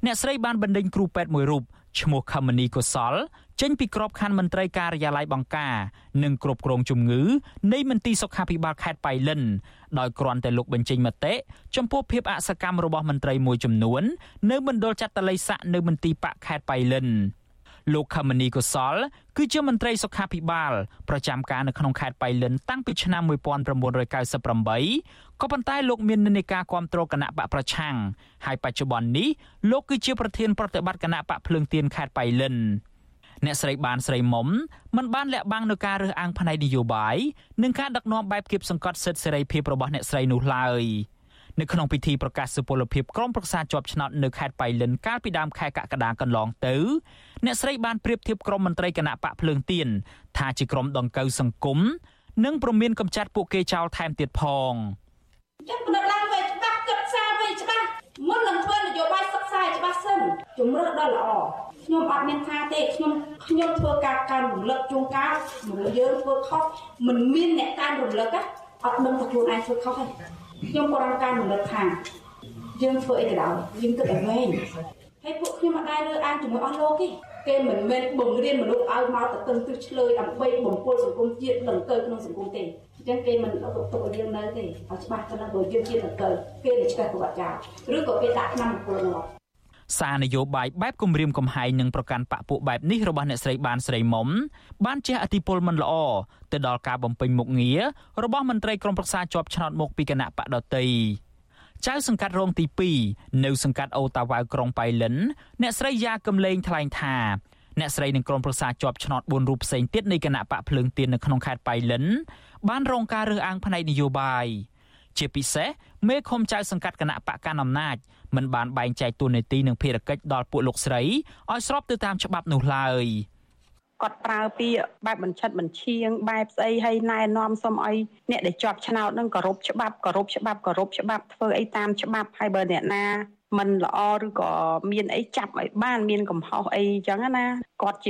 អ្នកស្រីបានបណ្ដេញគ្រូពេទ្យមួយរូបឈ្មោះខមនីកុសល ចេញពីក្របខ័ណ្ឌមន្ត្រីការិយាល័យបង្ការនិងគ្រប់គ្រងជំងឺនៃមន្ទីរសុខាភិបាលខេត្តបៃលិនដោយគ្រាន់តែលោកបញ្ចេញមតិចំពោះភាពអសកម្មរបស់មន្ត្រីមួយចំនួន នៅមណ្ឌលចាត់តល័យស័កនៅមន្ទីរបកខេត្តបៃលិន លោកខមនីកុសល គឺជាមន្ត្រីសុខាភិបាលប្រចាំការនៅក្នុងខេត្តបៃលិនតាំងពីឆ្នាំ1998ក៏ប៉ុន្តែលោកមាននិន្នាការគ្រប់គ្រងគណៈបកប្រឆាំងហើយបច្ចុប្បន្ននេះលោកគឺជាប្រធានប្រតិបត្តិគណៈបកភ្លើងទៀនខេត្តបៃលិនអ្នកស្រីបានស្រីមុំមិនបានលាក់បាំងនៅការរើសអើងផ្នែកនយោបាយនិងការដឹកនាំបែបគៀបសង្កត់សិទ្ធិសេរីភាពរបស់អ្នកស្រីនោះឡើយ នៅក្នុងពិធីប្រកាសសុពលភាពក្រុមប្រឹក្សាជាប់ឆ្នោតនៅខេត្តបៃលិនកាលពីដើមខែកក្កដាកន្លងទៅអ្នកស្រីបានប្រៀបធៀបក្រុមមន្ត្រីគណៈបកភ្លើងទៀនថាជាក្រុមដង្កូវសង្គមនិងប្រមានកំចាត់ពួកគេចោលថែមទៀតផងចឹងបណ្ដឡើងវិញច្បាស់គិតសារវិញច្បាស់មុននឹងធ្វើនយោបាយសិក្សាច្បាស់សិនជំរឿដល់ល្អខ្ញុំអត់មានថាទេខ្ញុំខ្ញុំធ្វើការកាន់រំលឹកជួនកាលមនុស្សយើងធ្វើខុសមិនមានអ្នកកាន់រំលឹកអត់ដឹងថាខ្លួនឯងធ្វើខុសទេ ខ្ញុំក៏រំការរំលឹកថាយើងធ្វើអីក៏ដោយយើងគិតឲ្យវែងហើយពួកខ្ញុំអត់ដែររើអានជាមួយអស់លោកទេគេមិនមែនបង្រៀនមនុស្សឲ្យមកទៅតឹងទិសឆ្លើយដើម្បីបំពុលសង្គមជាតិដង្កើក្នុងសង្គមទេអញ្ចឹងគេមិនទុកទុកឲ្យយើងនៅទេឲ្យច្បាស់ទៅដល់បើយើងជាដង្កើគេនឹងឆ្កេះប្រវត្តិចោលឬក៏គេដាក់ឆ្នាំបំពុលនោះ សារនយោបាយបែបគម្រាមកំហែងនិងប្រកាន់បកពួកបែបនេះរបស់អ្នកស្រីបានស្រីមុំបានជះឥទ្ធិពលមិនល្អទៅដល់ការបំពេញមុខងាររបស់មន្ត្រីក្រមប្រឹក្សាជាប់ឆ្នោតមកពីគណៈបកដតីចៅសង្កាត់រងទី2នៅសង្កាត់អូតាវ៉ៅក្រុងប៉ៃលិនអ្នកស្រីយ៉ាកំលេងថ្លែងថាអ្នកស្រីនឹងក្រុមប្រឹក្សាជាប់ឆ្នោត4រូបផ្សេងទៀតនៃគណៈបកភ្លើងទៀននៅក្នុងខេត្តបៃលិនបានរងការរើសអើងផ្នែកនយោបាយជាពិសេសមេឃុំចៅសង្កាត់គណៈបកកណ្ដាលអំណាច មិនបានបែងចែកតួនាទីនិងភារកិច្ចដល់ពួកលោកស្រីឲ្យស្របទៅតាមច្បាប់នោះឡើយគាត់ប្រើពាក្យបែបបញ្ឆិតបញ្ឈៀងបែបស្អីឲ្យណែនាំសុំឲ្យអ្នកដែលជាប់ឆ្នោតនឹងគោរពច្បាប់គោរពច្បាប់គោរពច្បាប់ធ្វើអីតាមច្បាប់ហើយបើអ្នកណាមិនល្អឬក៏មានអីចាប់ឲ្យបានមានកំហុសអីចឹងណាគាត់ជា